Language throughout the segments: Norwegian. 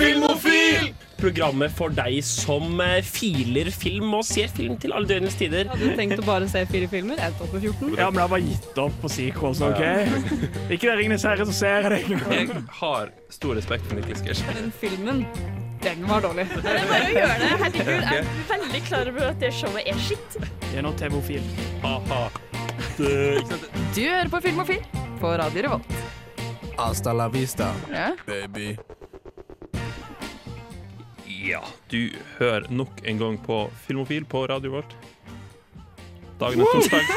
Filmofil! Programmet for deg som eh, filer film og ser film til alle døgnets tider. Hadde du tenkt å bare se fire filmer? Jeg opp på 14. Ja, men jeg har bare gitt opp på sequels, OK? Ikke det Ringenes herre, så ser det. Jeg har stor respekt for Niklas Gersh. Den filmen, den var dårlig. Det er bare å gjøre det. Herregud, jeg er veldig klar over at det showet er skitt. Det er nå TV-ofil. Ha-ha. Du hører på Filmofil på Radio Revolt. Hasta la vista, Ja. baby. Ja, du hører nok en gang på Filmofil på radioen vår. Dagen er torsdag.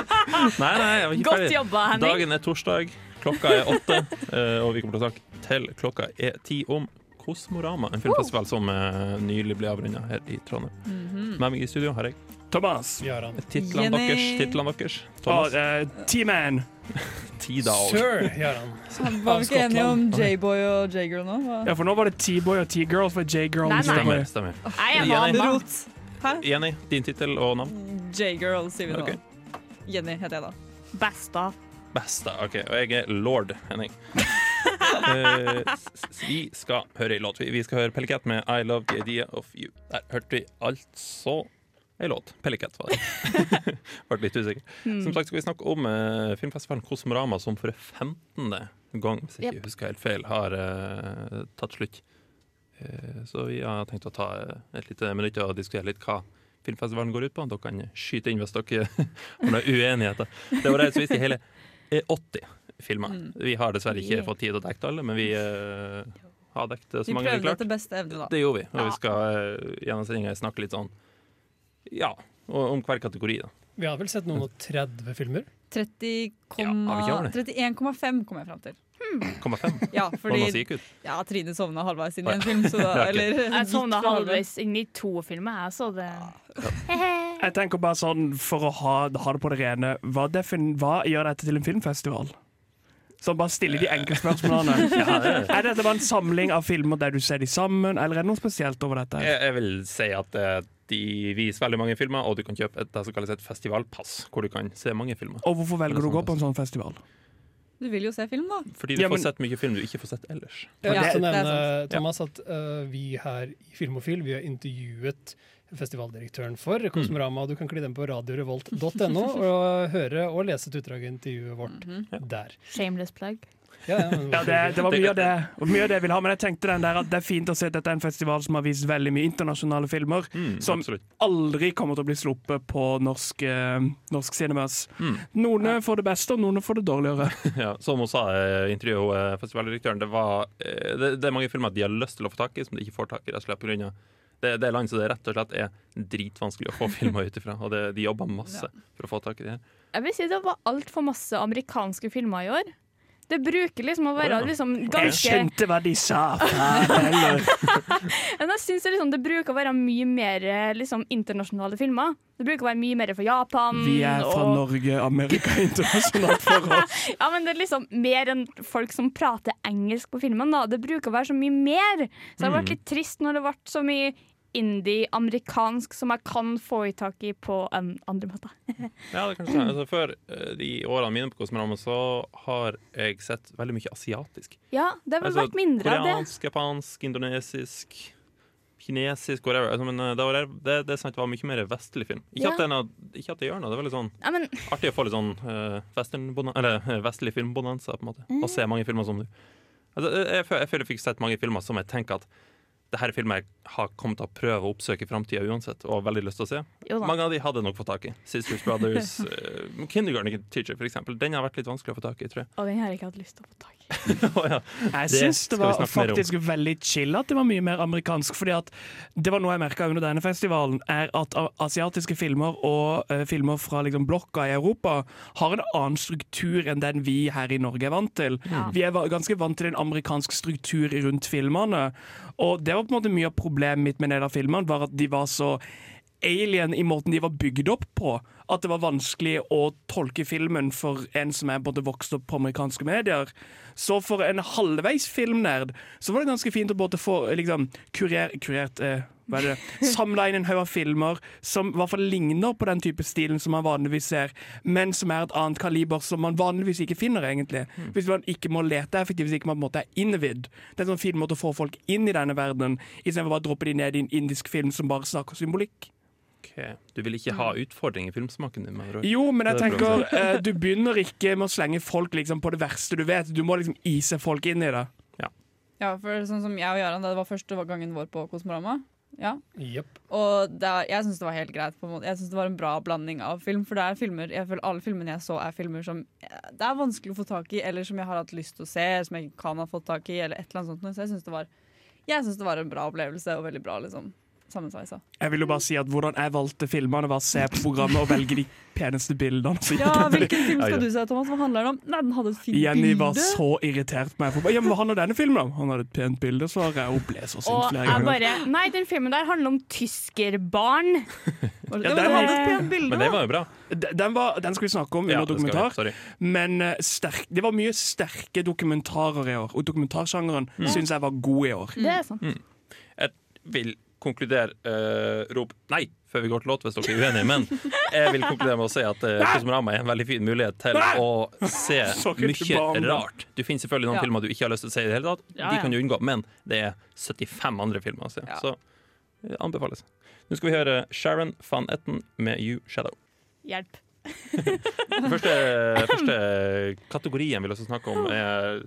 nei, nei, jeg var ikke Godt ferdig. jobba, Henning. Dagen er torsdag, klokka er åtte, eh, og vi kommer til å snakke til klokka er ti om Kosmorama, en filmfestival som eh, nylig ble avrunda her i Trondheim. Med meg i studio har jeg Thomas. Titlene deres. Titlene deres. Thomas uh, T-Man. Sir Jaran. Var vi ikke enige om J-boy og J-girl nå? Hva? Ja, for nå var det T-boy og T-girl, for J-girl Nei, nei. Stemmer. stemmer. Jeg er Jenny. mamma. Rot. Jenny, din tittel og navn? J-girl, sier vi nå. Okay. Jenny heter jeg da. Besta. Besta. OK. Og jeg er lord Henning. Eh, s- vi skal høre en låt. Vi vi skal høre Pellicat med 'I Love The Idea Of You'. Der hørte vi altså ei låt. Pellicat var det. Ble litt usikker. Som sagt skal vi snakke om eh, filmfestivalen Kosmorama, som for 15. gang, hvis jeg ikke husker helt feil, har eh, tatt slutt. Eh, så vi har tenkt å ta eh, et lite minutt og diskutere litt hva filmfestivalen går ut på. Dere kan skyte inn hvis dere har noen uenigheter. Det var det som i hele eh, 80 filmer. Vi har dessverre ikke fått tid til å dekke alle, men vi eh, har dekket så Vi klarte. vi prøvde etter beste evne, da. Det gjorde vi, og Ja. vi skal uh, gjennom sendinga snakke litt sånn ja, om hver kategori, da. Vi har vel sett noen og 30 filmer? 31,5 ja, kom jeg fram til. Hmm. Ja, fordi, ja, Trine sovna halvveis inn i en film. Så da, eller, jeg sovna halvveis inn i to filmer, jeg, så det Jeg tenker bare sånn, for å ha, ha det på det rene, hva, hva gjør dette til en filmfestival? som bare stiller de enkle spørsmålene. ja, er. dette bare en samling av filmer der du ser de sammen, eller er det noe spesielt over dette? Jeg, jeg vil si at det er de viser veldig mange filmer, og du kan kjøpe et, det som kalles et festivalpass, hvor du kan se mange filmer. Og hvorfor velger du å gå sånn på en sånn festival? Du vil jo se film, da. Fordi du ja, men... får sett mye film du ikke får sett ellers. Jeg vil også nevne, Thomas, at uh, vi her i Filmofil vi har intervjuet festivaldirektøren for mm. Kosmorama. Du kan kli den på radiorevolt.no og høre og lese et utdrag av intervjuet vårt mm -hmm. der. Shameless plug. Ja, ja, Ja, det, det var mye av det, mye av det jeg ville ha, men jeg tenkte den der at det er fint å se at dette er en festival som har vist veldig mye internasjonale filmer, Mm, som absolutt. aldri kommer til å bli sluppet på norsk, eh, norsk cinemas. Mm. Noen får det beste, og noen får det dårligere. Ja, som hun sa i intervjuet, hun, eh, festivaldirektøren, det, var, eh, det, det er mange filmer de har lyst til å få tak i, som de ikke får tak i. rett og slett på grunn av det, det er land som det rett og slett er dritvanskelig å få filmer ut ifra. Og det, de jobber masse for å få tak i det her. Jeg vil si det var altfor masse amerikanske filmer i år. Det bruker liksom å være liksom liksom Jeg skjønte hva de sa! Men jeg synes det, liksom, det bruker å være mye mer liksom, internasjonale filmer. Det bruker å være mye mer fra Japan. Vi er fra og, Norge, Amerika internasjonalt for oss. Ja, men det er liksom mer enn folk som prater engelsk på filmen. da Det bruker å være så mye mer. Så det har Mm. vært litt trist når det ble så mye indie-amerikansk som jeg kan få i tak i på en andre måte. Ja, det kan. Altså, før eh, de årene mine på Kosmorama så har jeg sett veldig mye asiatisk. Ja, det har vel Altså, vært mindre av det. Koreansk, japansk, indonesisk, kinesisk, whatever. Altså, men eh, det, var, det, det sant, var mye mer vestlig film. Ikke, Ja. at, noe, ikke at det gjør noe, det er veldig sånn Ja, men artig å få litt sånn uh, eller, vestlig filmbonanza, på en måte. Mm. Og se mange filmer som du altså, jeg, jeg, jeg føler jeg fikk sett mange filmer som jeg tenker at det her filmet jeg har kommet til å prøve å oppsøke i framtida uansett, og har veldig lyst til å se. Mange av de hadde nok fått tak i. Sisters Brothers, uh, Kindergarten Teacher, for eksempel. Den har vært litt vanskelig å få tak i, tror jeg. Og den har jeg ikke hatt lyst til å få tak i. oh, ja. Jeg Det syns det var faktisk veldig chill at det var mye mer amerikansk. fordi at det var noe jeg merka under denne festivalen, er at asiatiske filmer og uh, filmer fra liksom, blokka i Europa har en annen struktur enn den vi her i Norge er vant til. Ja. Vi er ganske vant til en amerikansk struktur rundt filmene. Og det var på en måte mye av problemet mitt med en del av filmene, var at de var så alien i måten de var bygd opp på. At det var vanskelig å tolke filmen for en som er både vokst opp på amerikanske medier. Så for en halvveis filmnerd så var det ganske fint å både få liksom, kurer, kurert eh, er samla inn en haug av filmer som i hvert fall ligner på den type stilen som man vanligvis ser, men som er et annet kaliber som man vanligvis ikke finner, egentlig. Hvis man ikke må lete effektivt, hvis ikke man på en måte er innvidd. Det er en sånn fin måte å få folk inn i denne verdenen, istedenfor bare å droppe de ned i en indisk film som bare snakker symbolikk. Okay. Du vil ikke ha utfordring i filmsmaken din? med. Jo, men jeg er tenker eh, du begynner ikke med å slenge folk liksom på det verste du vet. Du må liksom ise folk inn i det. Ja, for sånn som jeg og Jaran, det var første gangen vår på Kosmorama. Ja. Yep. Og er, jeg syns det var helt greit. på en måte Jeg synes det var en bra blanding av film. For det er filmer Jeg føler alle filmene jeg så, er filmer som eh, det er vanskelig å få tak i, eller som jeg har hatt lyst til å se, som jeg kan ha fått tak i, eller et eller annet sånt. Så jeg syns det var Jeg synes det var en bra opplevelse, og veldig bra liksom sammensveisa. Jeg vil jo bare si at Hvordan jeg valgte filmene, var å se på programmet og velge de peneste bildene. Så Ja, hvilken film skal du se, Thomas? Hva handler den om? Nei, den hadde et fint Jenny var så irritert på meg. For, ja, men Hva handler denne filmen om? Han hadde et pent bilde, svarer jeg. Hun ble så sint Og flere jeg ganger. bare Nei, den filmen der handler om tyskerbarn. Ja, Ja, den hadde et pent bilde, Men det var jo bra. Den, var, den skal vi snakke om Ja, under ja, dokumentar. Men uh, sterk, det var mye sterke dokumentarer i år. Og dokumentarsjangeren Mm. syns jeg var god i år. Det er sant. Jeg vil konkludere uh, Rop nei før vi går til låt, hvis dere er uenige, men jeg vil konkludere med å si at uh, Kosmorama er en veldig fin mulighet til å se mye rart. Du finner selvfølgelig noen Ja. filmer du ikke har lyst til å se i det hele tatt. Ja, De kan du unngå, men det er 75 andre filmer å se. Ja. Så det anbefales. Nå skal vi høre Sharon van Etten med You Shadow. Hjelp. Første, første kategorien vi vil snakke om, er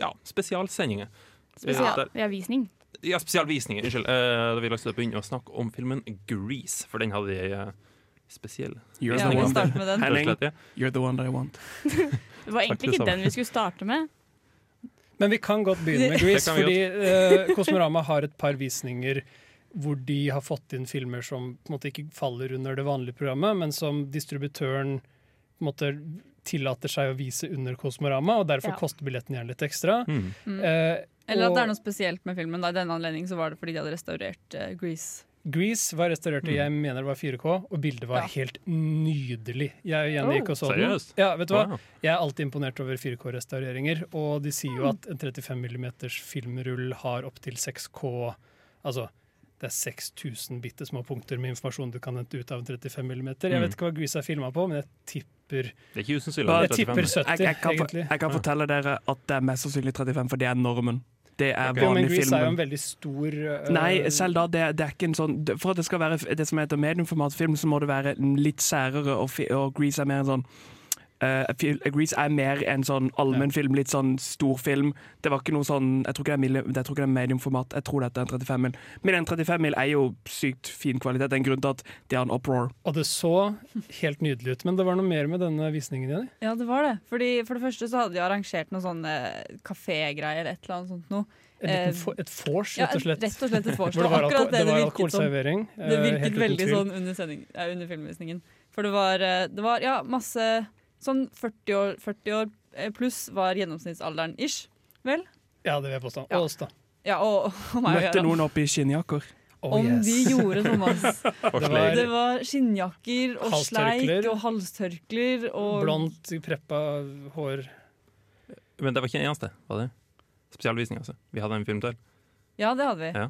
ja, spesialsendinger. Spesial. Eh, Ja, visning. Ja, spesialvisninger. Unnskyld. Uh, da vil jeg begynne å snakke om filmen Grease, for den hadde de uh, spesiell. You're, Ja, the one med den. Henning, ja. you're the one that I want. Det var egentlig ikke den vi skulle starte med. Men vi kan godt begynne med Grease, fordi uh, Kosmorama har et par visninger hvor de har fått inn filmer som på en måte ikke faller under det vanlige programmet, men som distributøren på en måte tillater seg å vise under Kosmorama, og derfor Ja. koster billetten gjerne litt ekstra. Mm. Eh, Eller at det er noe spesielt med filmen. Da. I denne anledning så var det fordi de hadde restaurert uh, Grease. Grease var restaurert og jeg mener det var 4K, og bildet var Ja. helt nydelig. Jeg og Jenny Oh, gikk og så den. seriøst? Ja, vet du hva? Wow. Jeg er alltid imponert over 4K-restaureringer, og de sier jo at en 35 mm filmrull har opptil 6K Altså, det er 6000 bitte små punkter med informasjon du kan hente ut av en 35 mm. Jeg Mm. vet ikke hva Grease er filma på, men jeg tipper Det er ikke usannsynlig. Jeg tipper 70, Jeg, jeg, kan, for- egentlig. jeg kan fortelle dere at det er mest sannsynlig 35, for det er normen. Det er okay. Vanlig Grease er jo en veldig stor uh, Nei, selv da, det, det er ikke en sånn For at det skal være det som heter mediumformatfilm, så må det være litt særere, og, og Grease er mer en sånn eh, fil- Grease er mer en sånn allmennfilm, litt sånn storfilm. Det var ikke noe sånn Jeg tror ikke det er, mili- jeg tror ikke det er mediumformat, jeg tror dette er en 35 mil. Men en 35 mil er jo sykt fin kvalitet. Det er en grunn til at det er en uproar. Og det så helt nydelig ut, men det var noe mer med denne visningen, Jenny. Ja, det var det. Fordi For det første så hadde de arrangert noen sånne kafégreier eller et eller annet sånt noe. Et, Eh, et vors, rett og slett. Rett og slett et vors. Det var, akkurat alko det var virket som. alkoholservering. Det eh, virket veldig sånn under, sending, ja, under filmvisningen. For det var, eh, det var ja, masse Sånn 40 år, 40 år eh, pluss var gjennomsnittsalderen ish. Vel? Ja, det vil jeg påstå. Ja. Og oss, da. Ja, og, og meg Møtte noen oppe i skinnjakker. Oh, Om yes. de gjorde, Thomas. Det var- Det var skinnjakker og sleik og halstørklær og Blondt, preppa hår. Men det var ikke eneste, var det? Spesialvisning, altså. Vi hadde en film til. Ja, det hadde vi. Ja.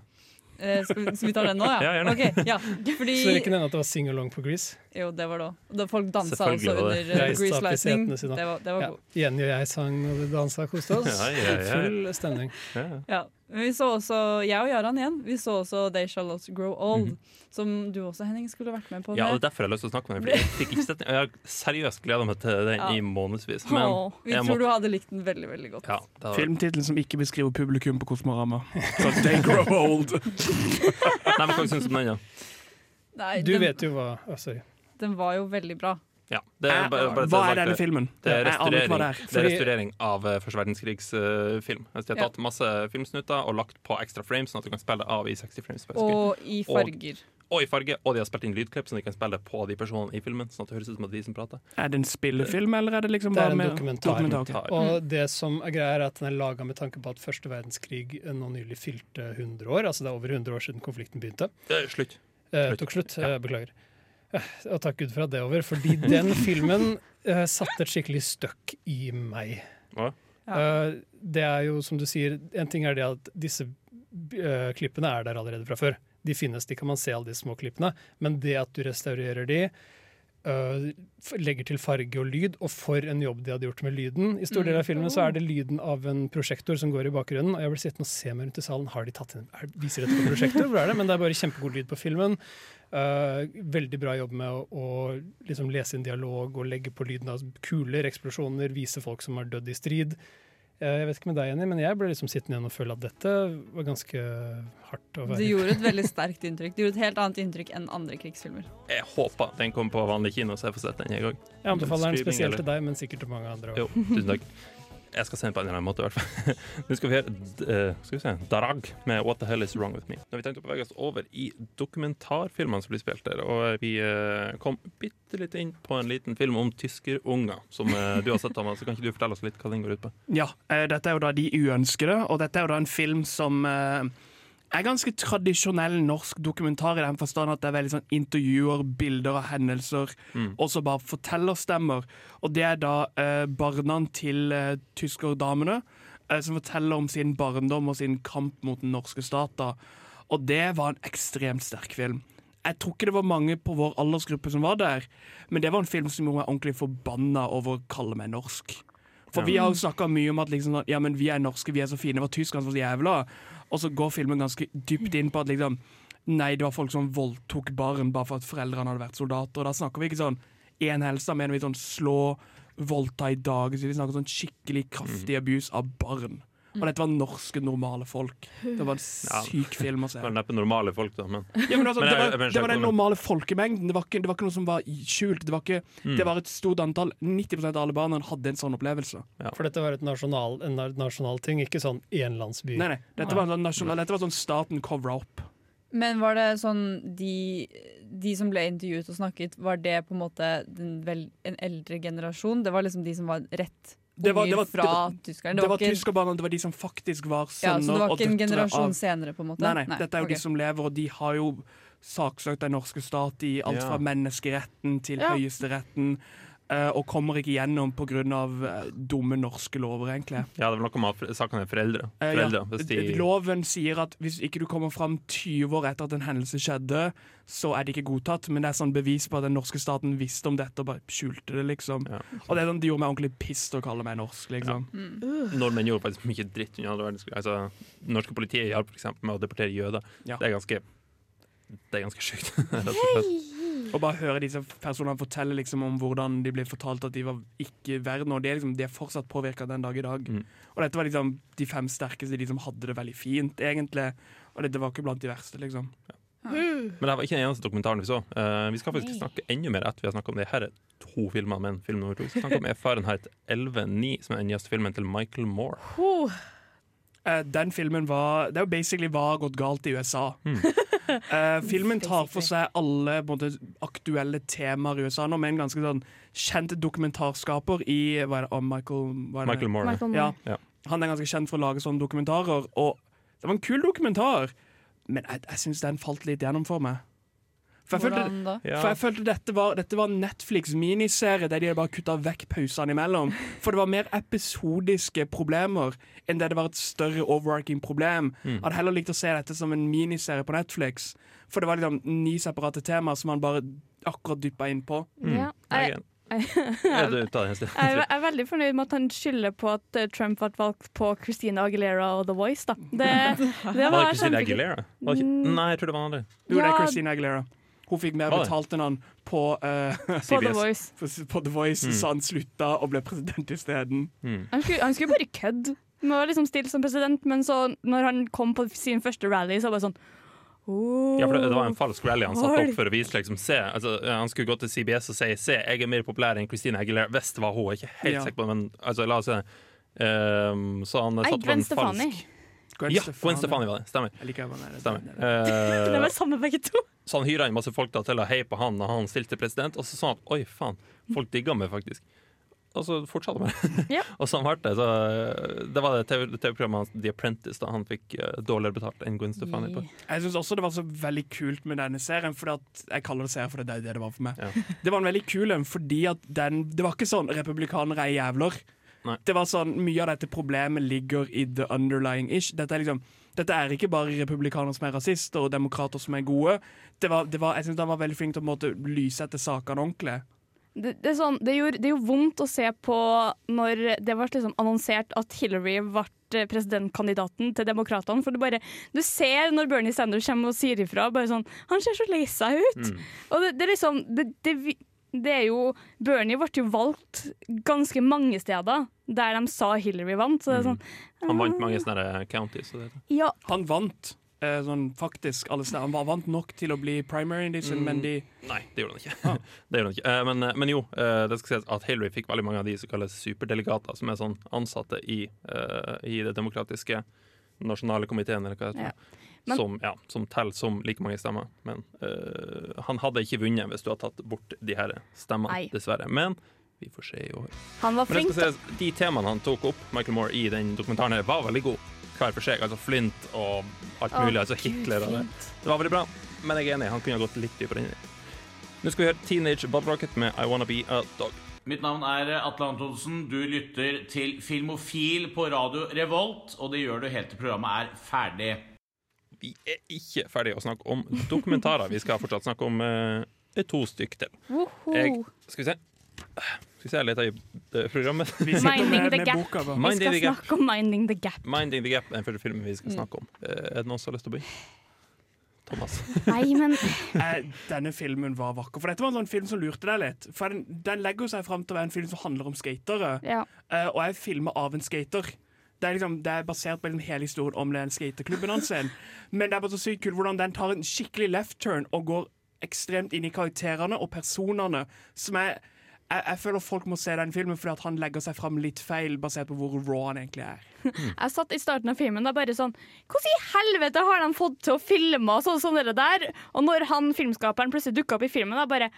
Eh, skal, vi, skal vi ta den nå, ja? Ja, gjerne. Okay, ja. Fordi, Så dere ikke nevne at det var sing-along på Grease? jo, det var det òg. Da Folk dansa også under uh, Grease Lightning. Det var, det var Ja. Jenny og jeg sang og dansa og koste oss. Ja, ja, ja. Full stemning. Ja, ja. Ja. Men vi så også, jeg og Jaran igjen, vi så også They Shall Not Grow Old. Som du også, Henning, skulle vært med på. Ja, det er derfor jeg har lyst til å snakke med deg. Jeg fikk ikke sett den. Jeg har seriøst gleda meg til den Ja. i månedsvis. Men Åh, vi jeg tror måtte- du hadde likt den veldig, veldig godt. ja, var, Filmtittelen som ikke beskriver publikum på Kosmorama. Så they grow old. Nei, men Hva syns du om den, da? Nei, Du den, vet jo hva jeg sier den var jo veldig bra. Ja, det er bare, bare, Hva er denne filmen? Det er restaurering, det er. det er restaurering av eh, første verdenskrigsfilm. Uh, de har Ja. tatt masse filmsnutter og lagt på ekstra frames, sånn at du kan spille av i 60 frames. Og i farger. Og i farge. Og de har spilt inn lydklipp, så de kan spille på de personene i filmen. Sånn at det høres ut som at de som prater. Er det en spillefilm, eller er det liksom Det er bare en dokumentar. dokumentar. ok. Og det som er greia er at den er laga med tanke på at første verdenskrig nå nylig fylte 100 år. Altså det er over 100 år siden konflikten begynte. Eh, slutt. Eh, tok slutt. Ja. Eh, beklager. Og takk Gud for at det er over, fordi den filmen uh, satte et skikkelig støkk i meg. Ja. Uh, det er jo, som du sier, en ting er det at disse uh, klippene er der allerede fra før. De finnes, de kan man se alle de små klippene. Men det at du restaurerer de, f- legger til farge og lyd, og for en jobb de hadde gjort med lyden. I stor del av filmen så er det lyden av en prosjektor som går i bakgrunnen, og jeg ble sittende og se meg rundt i salen. Har de tatt inn, er, Viser dette på prosjektor? Hvor er det? Men det er bare kjempegod lyd på filmen. Uh, veldig bra jobb med å, å liksom lese inn dialog og legge på lyden av kuler, eksplosjoner, vise folk som har dødd i strid. Eh, Jeg vet ikke med deg, Jenny, men jeg ble liksom sittende igjen og føle at dette var ganske hardt å Det gjorde et veldig sterkt inntrykk. Det gjorde et helt annet inntrykk enn andre krigsfilmer. Jeg håper den kommer på vanlig kino, så jeg får sett den en gang. Jeg anbefaler den spesielt eller? til deg, men sikkert til mange andre. Jo, tusen takk. Jeg skal se den på en eller annen måte, i hvert fall. Nå skal vi høre eh, skal vi se, Darag med 'What the Hell Is Wrong With Me'. Nå har vi tenkt å bevege oss over i dokumentarfilmene som blir spilt der, og vi uh, kom bitte litt inn på en liten film om tyskerunger, som uh, du har sett, Thomas. Så kan ikke du fortelle oss litt hva den går ut på? Ja, dette er jo da De uønskede, og dette er jo da en film som er ganske tradisjonell norsk dokumentar i den forstand at det er veldig sånn intervjuer, bilder av hendelser, Mm. og så bare fortellerstemmer. Og det er da eh, barna til eh, tyskerdamene eh, som forteller om sin barndom og sin kamp mot den norske stat. Og det var en ekstremt sterk film. Jeg tror ikke det var mange på vår aldersgruppe som var der, men det var en film som gjorde meg ordentlig forbanna over å kalle meg norsk. For vi har jo snakka mye om at liksom, sånn, ja, men vi er norske, vi er så fine, var tyskerne så jævla? Og så går filmen ganske dypt inn på at liksom Nei, det var folk som voldtok barn bare for at foreldrene hadde vært soldater. Og da snakker vi ikke sånn én helse, mener vi sånn slå, voldta i dag. Så vi snakker sånn skikkelig kraftig abuse av barn. Og dette var norske, normale folk. Det var en Ja. syk film å se. Det var neppe normale folk, da, men Ja, men altså, det, var, det var den normale folkemengden. Det var, ikke, det var ikke noe som var skjult. Det var, ikke, Mm. det var et stort antall. 90% av alle barna hadde en sånn opplevelse. For dette var et nasjonal, en nasjonal ting, ikke sånn enlandsby. Nei, nei, Dette var, sånn nasjonal, dette var sånn staten covra opp. Men var det sånn de, de som ble intervjuet og snakket, var det på en måte den vel, en eldre generasjon? Det var liksom de som var rett Det var- det var- fra det tyskerne? Det var var tyskerbarna, det var de som faktisk var ja, så det var ikke en generasjon av senere, på en måte? Nei, nei, dette er jo okay. de som lever, og de har jo saksøkt den norske stat i alt Ja. fra menneskeretten til Ja. høyesteretten, og kommer ikke gjennom pga. Uh, dumme norske lover, egentlig. ja, det var noe med saken er foreldre. Eh, ja. hvis de, Loven sier at hvis ikke du kommer fram 20 år etter at en hendelse skjedde, så er det ikke godtatt. Men det er sånn bevis på at den norske staten visste om dette og bare skjulte det, liksom. Ja. Og det er sånn, De gjorde meg ordentlig pissed å kalle meg norsk, liksom. Nordmenn gjorde faktisk mye dritt under andre verdenskrig. Altså, norske politiet hjalp f.eks. med å deportere jøder. Ja. Det er ganske Det er ganske sjukt. og bare høre disse personene fortelle liksom om hvordan de ble fortalt at de var ikke verden, og de er, liksom, de er fortsatt påvirka den dag i dag. Mm. Og dette var liksom de fem sterkeste, de som hadde det veldig fint, egentlig. Og dette var ikke blant de verste, liksom. Men det var ikke den eneste dokumentaren vi så. Uh, vi skal faktisk snakke enda mer etter vi har snakka om det. Her er to filmer, men film nummer to vi skal snakke om er Fahrenheit 11.9, som er den nyeste filmen til Michael Moore. Oh. Eh, den filmen var Det er jo basically hva har gått galt i USA. Mm. uh, filmen tar for seg alle måte, aktuelle temaer i USA nå, med en ganske sånn kjent dokumentarskaper i hva er det, oh, Michael, hva er det? Michael Moore. Michael Ja. Moore. Ja. Han er ganske kjent for å lage sånne dokumentarer, og det var en kul dokumentar, men jeg, jeg syns den falt litt gjennom for meg. For jeg følte, da? For jeg følte dette var, dette var en Netflix-miniserie der de hadde bare kutta vekk pausene imellom. For det var mer episodiske problemer enn det det var et større overarching problem. Mm. Jeg hadde heller likt å se dette som en miniserie på Netflix. For det var liksom ni separate temaer som man bare akkurat dyppa inn på. Mm. Ja. Jeg, er veldig fornøyd med at han skylder på at eh, Trump ble valgt på Christina Aguilera og The Voice. Da. Det, det Var det Christina. Aguilera? Var ikke? Nei, jeg tror det var han andre. Jo, det er Christina Aguilera. Hun fikk mer betalt enn han på, uh, På The Voice. på, på The Voice, Mm. så han slutta og ble president isteden. Mm. Han skulle, han skulle bare kødde Han var liksom stille som president, men så når han kom på sin første rally, så var det sånn oh, Ja, for det, det var en falsk rally han satte opp for å vise liksom, se, altså, Han skulle gå til CBS og si Se, jeg er mer populær enn Christina Aguilera. Hvis det var hun. Jeg er ikke helt Ja. sikker på det, men altså, la oss se. Um, så han satte opp en Stefani. Falsk Ja, Gwen Stefani var det. Stemmer. Jeg liker henne. Stemmer. Det Eh, var samme begge to. så han hyra inn masse folk da, til å heie på han når han stilte president, og så sa han at oi, faen, folk digga meg faktisk. Og så fortsatte han det Ja. og sånn ble det. Så, eh, det var det TV TV-programmet hans, The Apprentice da han fikk uh, dårligere betalt enn Gwen Stefani på. Jeg syns også det var så veldig kult med denne serien. At, jeg kaller det serie, for det er det det var for meg. Ja. Det var en veldig kul en fordi at den Det var ikke sånn republikanere er jævler. Nei. Det var sånn Mye av dette problemet ligger i the underlying ish. Dette er liksom dette er ikke bare republikanere som er rasister og demokrater som er gode. Det var, det var, jeg synes Han var veldig flink til å på måte, lyse etter sakene ordentlig. Det, det, er sånn, det, gjorde, det er jo vondt å se på når det ble liksom annonsert at Hillary ble presidentkandidaten til Demokratene. For du bare Du ser når Bernie Sanders kommer og sier ifra, bare sånn Han ser så lei seg ut! Mm. Og det, det er liksom det, det, er jo Bernie ble jo valgt ganske mange steder der de sa Hillary vant. Så det er sånn Han vant mange sånne counties. Så det, Ja, Han vant eh, sånn faktisk alle steder. Han var vant nok til å bli primary edition, Mm. men de nei, det gjorde han ikke. det gjorde han ikke. Eh, Men, men jo, eh, det skal sies at Hillary fikk veldig mange av de som kalles superdelegater, som er sånn ansatte i, eh, i det demokratiske nasjonale komiteen, eller hva det heter. Ja. Men- som, ja, som teller som like mange stemmer. Men eh, han hadde ikke vunnet hvis du hadde tatt bort de her stemmene, Nei. dessverre. Men vi får se i år. han var flink. skal de temaene han tok opp, Michael Moore, i den dokumentaren, her, var veldig gode. Hver for seg. Altså Flint og alt mulig. mulig. altså Hitler og det. Det var veldig bra, men jeg er enig. Han kunne ha gått litt dypere inn i det. Nå skal vi høre Teenage Bob Rocket med I Wanna Be A Dog. Mitt navn er Atle Antonsen. Du lytter til Filmofil på radio Revolt, og det gjør du helt til programmet er ferdig. Vi er ikke ferdige å snakke om dokumentarer. Vi skal fortsatt snakke om eh, to stykk til. Jeg, skal vi se Skal vi se, jeg leter i eh, programmet. Minding the Gap. boka. Vi skal the snakke om Minding the Gap. Minding the Gap er den første filmen vi skal snakke om. Eh, er det noen som har lyst til å begynne? Thomas. Nei, men Eh, denne filmen var vakker. For dette var en sånn film som lurte deg litt. For den, den legger seg fram til å være en film som handler om skatere. ja. Eh, og jeg filmer av en skater. Det er, liksom, det er basert på en hele historien om den skateklubben hans. Men det er bare så sykt kult hvordan den tar en skikkelig left turn og går ekstremt inn i karakterene og personene. Som er jeg, jeg føler folk må se den filmen fordi han legger seg fram litt feil, basert på hvor raw han egentlig er. Jeg satt i starten av filmen og bare sånn Hvordan i helvete har de fått til å filme og sånn som det der? Og når han filmskaperen plutselig dukka opp i filmen, da bare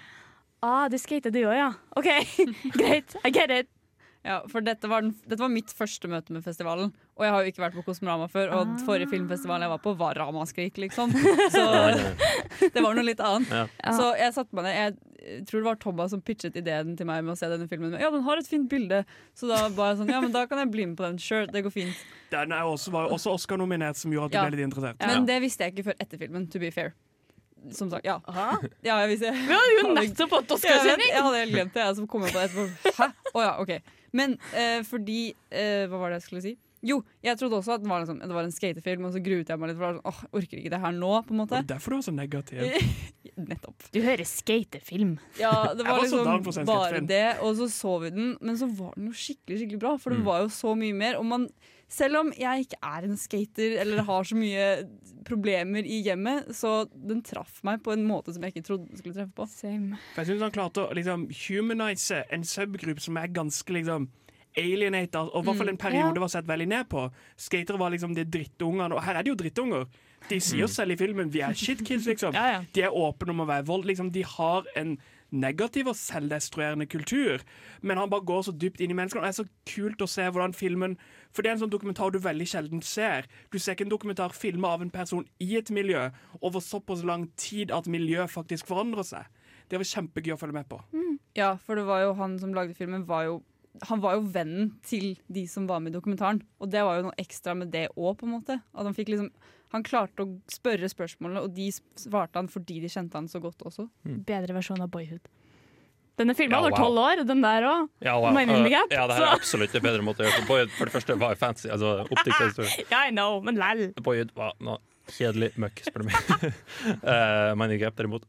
Ah, du skater du òg, ja. OK, greit. I get it. Ja, for dette var, den, dette var mitt første møte med festivalen. Og jeg har jo ikke vært på Kosmorama før, og Ah. forrige filmfestivalen jeg var på, var Ramaskrik, liksom. Så det var noe litt annet. Ja. Så jeg satte meg ned. Jeg tror det var Thomas som pitchet ideen til meg med å se denne filmen. Ja, den har et fint bilde. Så da var jeg sånn, ja, men da kan jeg bli med på den. Sure, det går fint. Den er også, var også Oscar-nominert, som gjorde at du Ja. ble litt interessert. Men det visste jeg ikke før etter filmen, to be fair. Som sagt, ja. Ja, jeg visste Vi hadde jo nettopp fått Jeg, vet, Oscarsending! jeg hadde helt glemt det. Jeg som kom på det etterpå. Hæ? Å ja, ok. Men eh, fordi eh, Hva var det jeg skulle si? Jo, jeg trodde også at det var, liksom, det var en skatefilm, og så gruet jeg meg litt. For det var sånn, åh, jeg orker ikke det her nå, på en måte. det er derfor du var så negativ. Nettopp. Du hører skatefilm. Ja, det var var liksom bare det, og så så vi den. Men så var den jo skikkelig skikkelig bra, for det Mm. var jo så mye mer. Og man, selv om jeg ikke er en skater eller har så mye problemer i hjemmet, så den traff meg på en måte som jeg ikke trodde den skulle treffe på. Same. Jeg synes han klarte å liksom, humanize en subgruppe som er ganske liksom alienated, og i hvert fall en periode var sett veldig ned på. Skatere var liksom de drittungene, og her er det jo drittunger. De sier selv i filmen vi er shitkids, liksom. Ja, ja. De er åpne om å være vold. Liksom, de har en negativ og selvdestruerende kultur. Men han bare går så dypt inn i menneskene. Det er så kult å se hvordan filmen For det er en sånn dokumentar du veldig sjelden ser. Du ser ikke en dokumentar filma av en person i et miljø over såpass lang tid at miljøet faktisk forandrer seg. Det var kjempegøy å følge med på. Ja, for det var jo han som lagde filmen, var jo han var jo vennen til de som var med i dokumentaren. Og det var jo noe ekstra med det òg, på en måte. At han, fikk liksom, han klarte å spørre spørsmålene, og de svarte han fordi de kjente han så godt også. Bedre versjon av Boyhood. Denne filmen Ja, var wow. tolv år, den der òg. Ja, wow. Uh, ja, det her er absolutt en bedre måte å gjøre det på. Boyhood for det første var fancy. Altså, optikkhistorie. yeah, I know, men lell. Boyhood var noe kjedelig møkk, spør du meg. uh, Mining Gap derimot,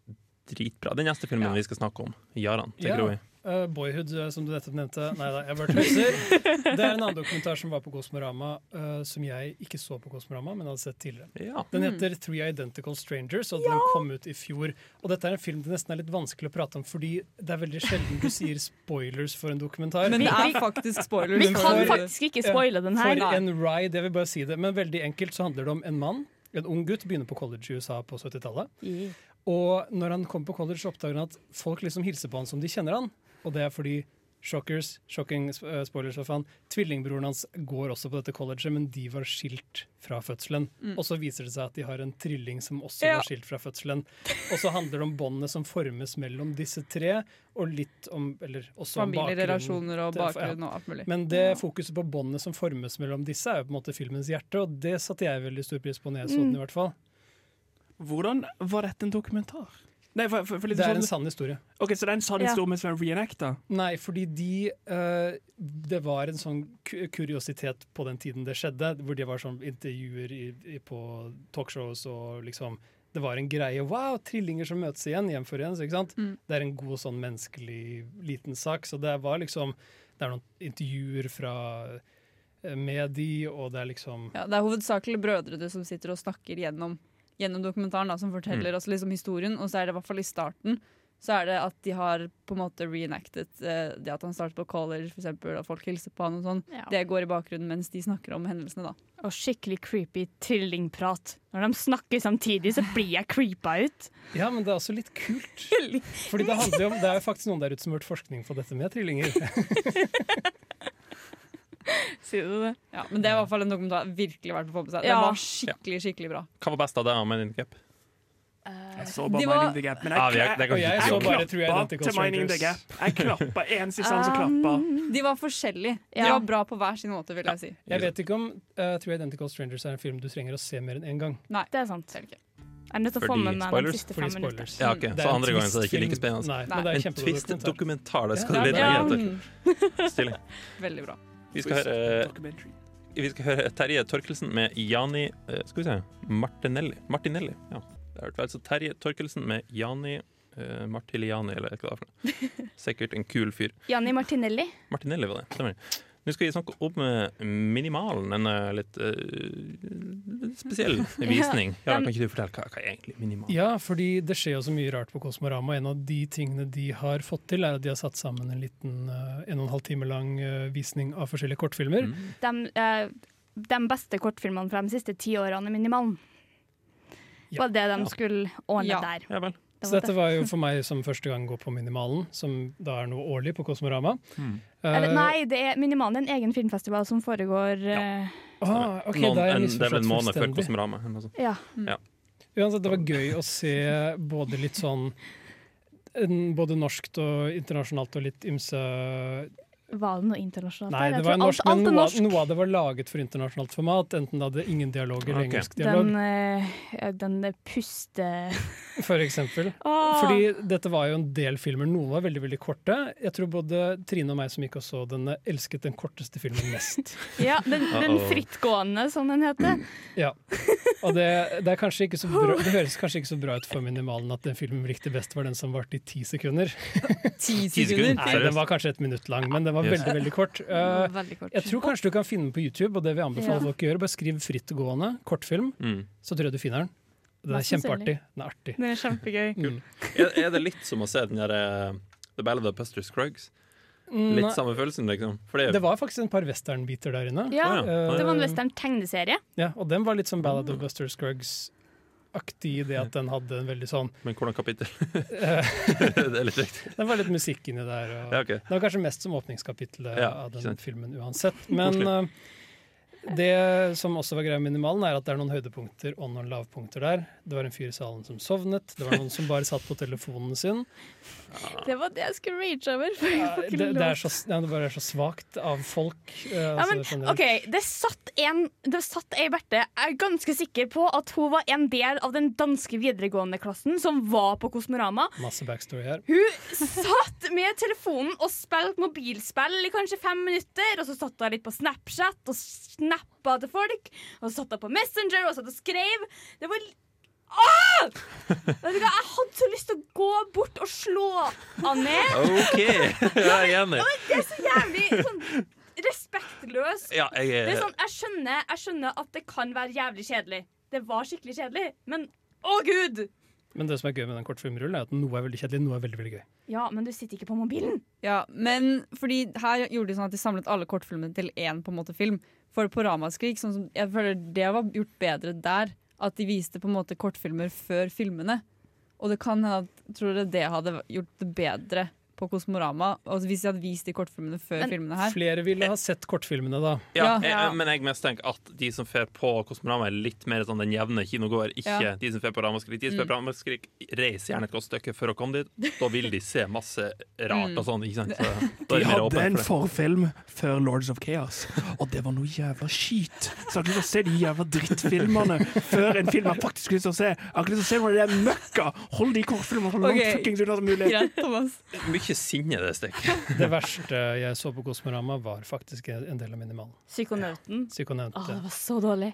dritbra. Den neste filmen Ja. vi skal snakke om, Jaran til Ja. Uh, Boyhood, uh, som du nettopp nevnte. Nei da, jeg bare tøyser. Det er en annen dokumentar som var på Kosmorama, uh, som jeg ikke så på Kosmorama, men hadde sett tidligere. Ja. Den heter Three Identical Strangers, og den kom ut i fjor. Og dette er en film det nesten er litt vanskelig å prate om, fordi det er veldig sjelden du sier spoilers for en dokumentar. Men det er faktisk spoilers. Vi kan for- faktisk ikke spoile den her. For en ride, jeg vil bare si det. Men veldig enkelt så handler det om en mann, en ung gutt, begynner på college i USA på 70-tallet. Og når han kommer på college, så oppdager han at folk liksom hilser på han som de kjenner han. Og det er fordi Shockers, shocking eh, spoilers for faen. Tvillingbroren hans går også på dette colleget, men de var skilt fra fødselen. Mm. Og så viser det seg at de har en trilling som også Ja. var skilt fra fødselen. Og så handler det om båndene som formes mellom disse tre, og litt om Eller også. Familierelasjoner og bakgrunn og alt mulig. Men det fokuset på båndene som formes mellom disse, er jo på en måte filmens hjerte, og det satte jeg veldig stor pris på når jeg så den. Mm. i hvert fall. Hvordan var dette en dokumentar? Nei, for, for, for litt Det er sånn- en sann historie. Ok, Så det er en sann Ja. historie som er reenacta? Nei, fordi de uh, Det var en sånn kuriositet på den tiden det skjedde, hvor de var sånn intervjuer i, i, på talkshows og liksom Det var en greie. Wow, trillinger som møtes igjen, gjenforenes. ikke sant? Mm. Det er en god sånn menneskelig liten sak. Så det var liksom Det er noen intervjuer fra eh, med de, og det er liksom Ja, det er hovedsakelig brødre som sitter og snakker gjennom, gjennom dokumentaren, da, som forteller Mm. oss liksom historien. Og så er det i hvert fall i starten så er det at de har på en måte reenacted eh, det at han startet på college, for eksempel, at folk hilser på han og sånn. Ja. Det går i bakgrunnen mens de snakker om hendelsene, da. Og skikkelig creepy trillingprat. Når de snakker samtidig, så blir jeg creepa ut. Ja, men det er også litt kult. Fordi det handler jo om Det er jo faktisk noen der ute som har gjort forskning på dette med trillinger. Sier du det? Ja, men det er i hvert fall en dokumentar virkelig verdt å få med seg. Ja. Den var skikkelig, skikkelig bra. Hva var best av det av Mining the Gap? Jeg så De bare var- Mining the Gap. Men Ja, jeg, er- jeg, det er Og jeg så bare. True klappa til Mining the Gap. Jeg klappa en siste han som klappa. De var forskjellige. De Ja. var bra på hver sin måte, vil jeg si. Jeg vet ikke om uh, True Identical Strangers er en film du trenger å se mer enn én gang. Nei, Det er sant. Selv ikke. Jeg er nødt til å få med meg de siste fem minutter. Ja, ok. Er Så andre gangen så er det ikke like spennende. Nei, Nei. men det er En kjempedokumentar. twist-dokumentar, det skal Ja, du lete er- etter. Stilig. veldig bra. Vi skal høre Vi skal høre Terje Torkelsen med Jani eh, Skal vi se Martinelli. Martinelli, ja. Det er altså Terje Torkelsen med Jani uh, Martiliani, eller hva det er for noe. Sikkert en kul fyr. Jani Martinelli. Martinelli var det. Stemmer. Nå skal vi snakke om eh, Minimalen, en eh, litt uh, spesiell visning. Ja, kan ikke du fortelle hva, hva er egentlig Minimal? Ja, fordi det skjer jo så mye rart på Kosmorama. En av de tingene de har fått til, er at de har satt sammen en liten en og en halv time lang visning av forskjellige kortfilmer. Mm. De, de beste kortfilmene fra de siste ti årene er Minimalen. Ja. Var det de skulle ordne Ja. der. Ja vel. Det Så dette var jo for meg som første gang går på Minimalen, som da er noe årlig på Kosmorama. Mm. Eller, Eh, nei, det er Minimalen er en egen filmfestival som foregår Ja. ah, okay, Noen, da har jeg en, det er vel en måned før. Kosmorama. Ja. Mm. Ja. Uansett, det var gøy å se både litt sånn både norskt og internasjonalt og litt ymse Var det noe internasjonalt? Nei, det var norsk, alt, alt men noe, norsk. noe av det var laget for internasjonalt format. Enten det hadde ingen dialog eller okay. engelsk dialog, Den, øh, den puste... for eksempel. Åh! Fordi dette var jo en del filmer. Noen var veldig veldig korte. Jeg tror både Trine og meg som gikk og så denne, elsket den korteste filmen mest. Ja, den, den frittgående, som den heter. Ja. Og det, det, er kanskje ikke så bra, det høres kanskje ikke så bra ut for minimalen at den filmen likte best, var den som varte i ti sekunder. Ti sekunder. Nei, den var kanskje et minutt lang, men den var Yes. veldig veldig kort. Uh, Veldig kort. jeg tror kanskje du kan finne den på YouTube, og det vil jeg anbefale Ja. folk å gjøre. Bare skriv frittgående kortfilm, Mm. så tror jeg du finner den. Den er kjempeartig. Den er artig. Den er kjempegøy. Mm. Er, er det litt som å se den der uh, The Ballad of Buster Scruggs? Litt Nei, samme følelsen, liksom? Fordi... det, var faktisk en par westernbiter der inne. Ja, uh, det var en Eh, western tegneserie. Ja, og den var litt som Ballad of Buster Scruggs-aktig i det at den hadde en veldig sånn Men hvordan kapittel? det er litt riktig. Den var litt musikk inni der. Og, Ja, okay. Det var kanskje mest som åpningskapittelet Ja, av den sant. filmen uansett. Men uh, det som også var greia med Minimalen, er at det er noen høydepunkter og noen lavpunkter der. Det var en fyr i salen som sovnet. Det var noen som bare satt på telefonen sin. Det var det jeg skulle reach over. Ja, det, det, er så, ja, det bare er så svakt av folk. Uh, Ja, altså, men. OK, det satt en Det satt ei Berthe. Jeg er ganske sikker på at hun var en del av den danske videregående klassen som var på Kosmorama. Masse backstory her. Hun satt med telefonen og spilte mobilspill i kanskje fem minutter. Og så satt hun litt på Snapchat og snappa til folk. Og så satt hun på Messenger og satt og skrev. Det var Åh! Vet du hva, Jeg hadde så lyst til å gå bort og slå han ned. OK, jeg er enig. Det er så jævlig sånn respektløs. Ja, jeg Det er er sånn, jeg, skjønner, jeg skjønner at det kan være jævlig kjedelig. Det var skikkelig kjedelig, men å gud! Men det som er gøy med den kortfilmrullen, er at noe er veldig kjedelig, noe er veldig veldig gøy. Ja, men du sitter ikke på mobilen. Ja, men fordi her gjorde de sånn at de samlet alle kortfilmene til én på en måte film. For på Ramaskrik, sånn som, jeg føler det var gjort bedre der. At de viste på en måte kortfilmer før filmene. Og det kan hende at tror dere det hadde gjort det bedre på Kosmorama, og hvis de hadde vist de kortfilmene før Men filmene her Flere ville ha sett kortfilmene, da. Ja, Ja. jeg, men jeg mistenker at de som fer på Kosmorama, er litt mer sånn den jevne kinogåer. Ikke Ja. de som fer på Ramaskrik. De som fer på Ramaskrik, reiser gjerne et godt stykke for å komme dit. Da vil de se masse rart og sånn. Ikke sant? Så, da er De de hadde en forfilm før Lords of Chaos, og det var noe jævla skit. Så jeg har ikke lyst til å se de jævla drittfilmene før en film jeg faktisk har lyst til å se. Jeg har ikke lyst til å se noe av det møkka! Hold de kortfilmene så langt okay. fuckings unna som mulig. Greit, Thomas. Mye sinne, det stykket. Det verste jeg så på Kosmorama, var faktisk en del av Minimal. Psykonauten. Psykonauten. Åh, det var så dårlig.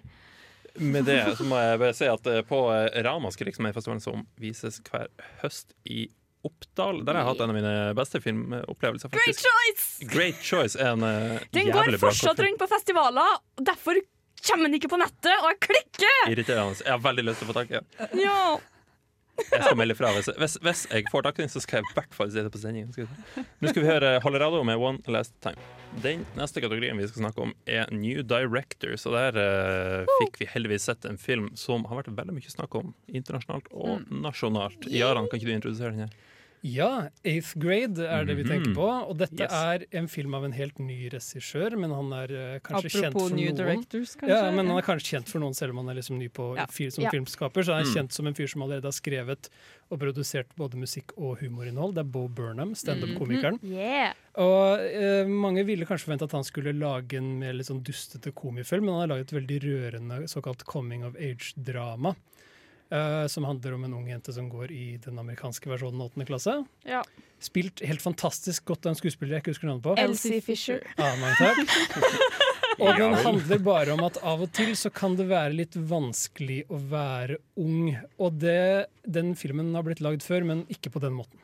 Med det så må jeg bare si at eh, på eh, Ramaskrik, som er festivalen som vises hver høst i Oppdal, der har jeg hatt en av mine beste filmopplevelser. Great choice! Great Choice er en eh, Den går fortsatt rundt på festivaler, og derfor kommer den ikke på nettet, og jeg klikker! Irriterende. Jeg har veldig lyst til å få tak i den. Ja. Jeg skal melde fra. Hvis, hvis, jeg får tak i den, så skal jeg i hvert fall si det på sendingen. Nå skal vi høre Hollerado med One Last Time. Den neste kategorien vi skal snakke om, er New Directors. Og der uh, fikk vi heldigvis sett en film som har vært veldig mye snakk om internasjonalt og nasjonalt. Jaran, kan ikke du introdusere den her? Ja, Eighth Grade er det vi Mhm. tenker på. Og dette Yes. er en film av en helt ny regissør, men han er uh, kanskje kjent for New noen. Directors, kanskje. Ja, men han er kanskje kjent for noen, selv om han er liksom ny på Ja. fyr, som Ja. filmskaper. Så han er Mm. kjent som en fyr som allerede har skrevet og produsert både musikk og humorinnhold. Det er Bo Burnham, standup-komikeren. Yeah. Og uh, mange ville kanskje forvente at han skulle lage en mer litt sånn dustete komifilm, men han har laget et veldig rørende såkalt coming of age-drama. Eh, som handler om en ung jente som går i den amerikanske versjonen av åttende klasse. Ja. Spilt helt fantastisk godt av en skuespiller jeg ikke husker navnet på. Elsie Fisher. Ah, mange takk. Og den handler bare om at av og til så kan det være litt vanskelig å være ung. Og det, den filmen har blitt lagd før, men ikke på den måten.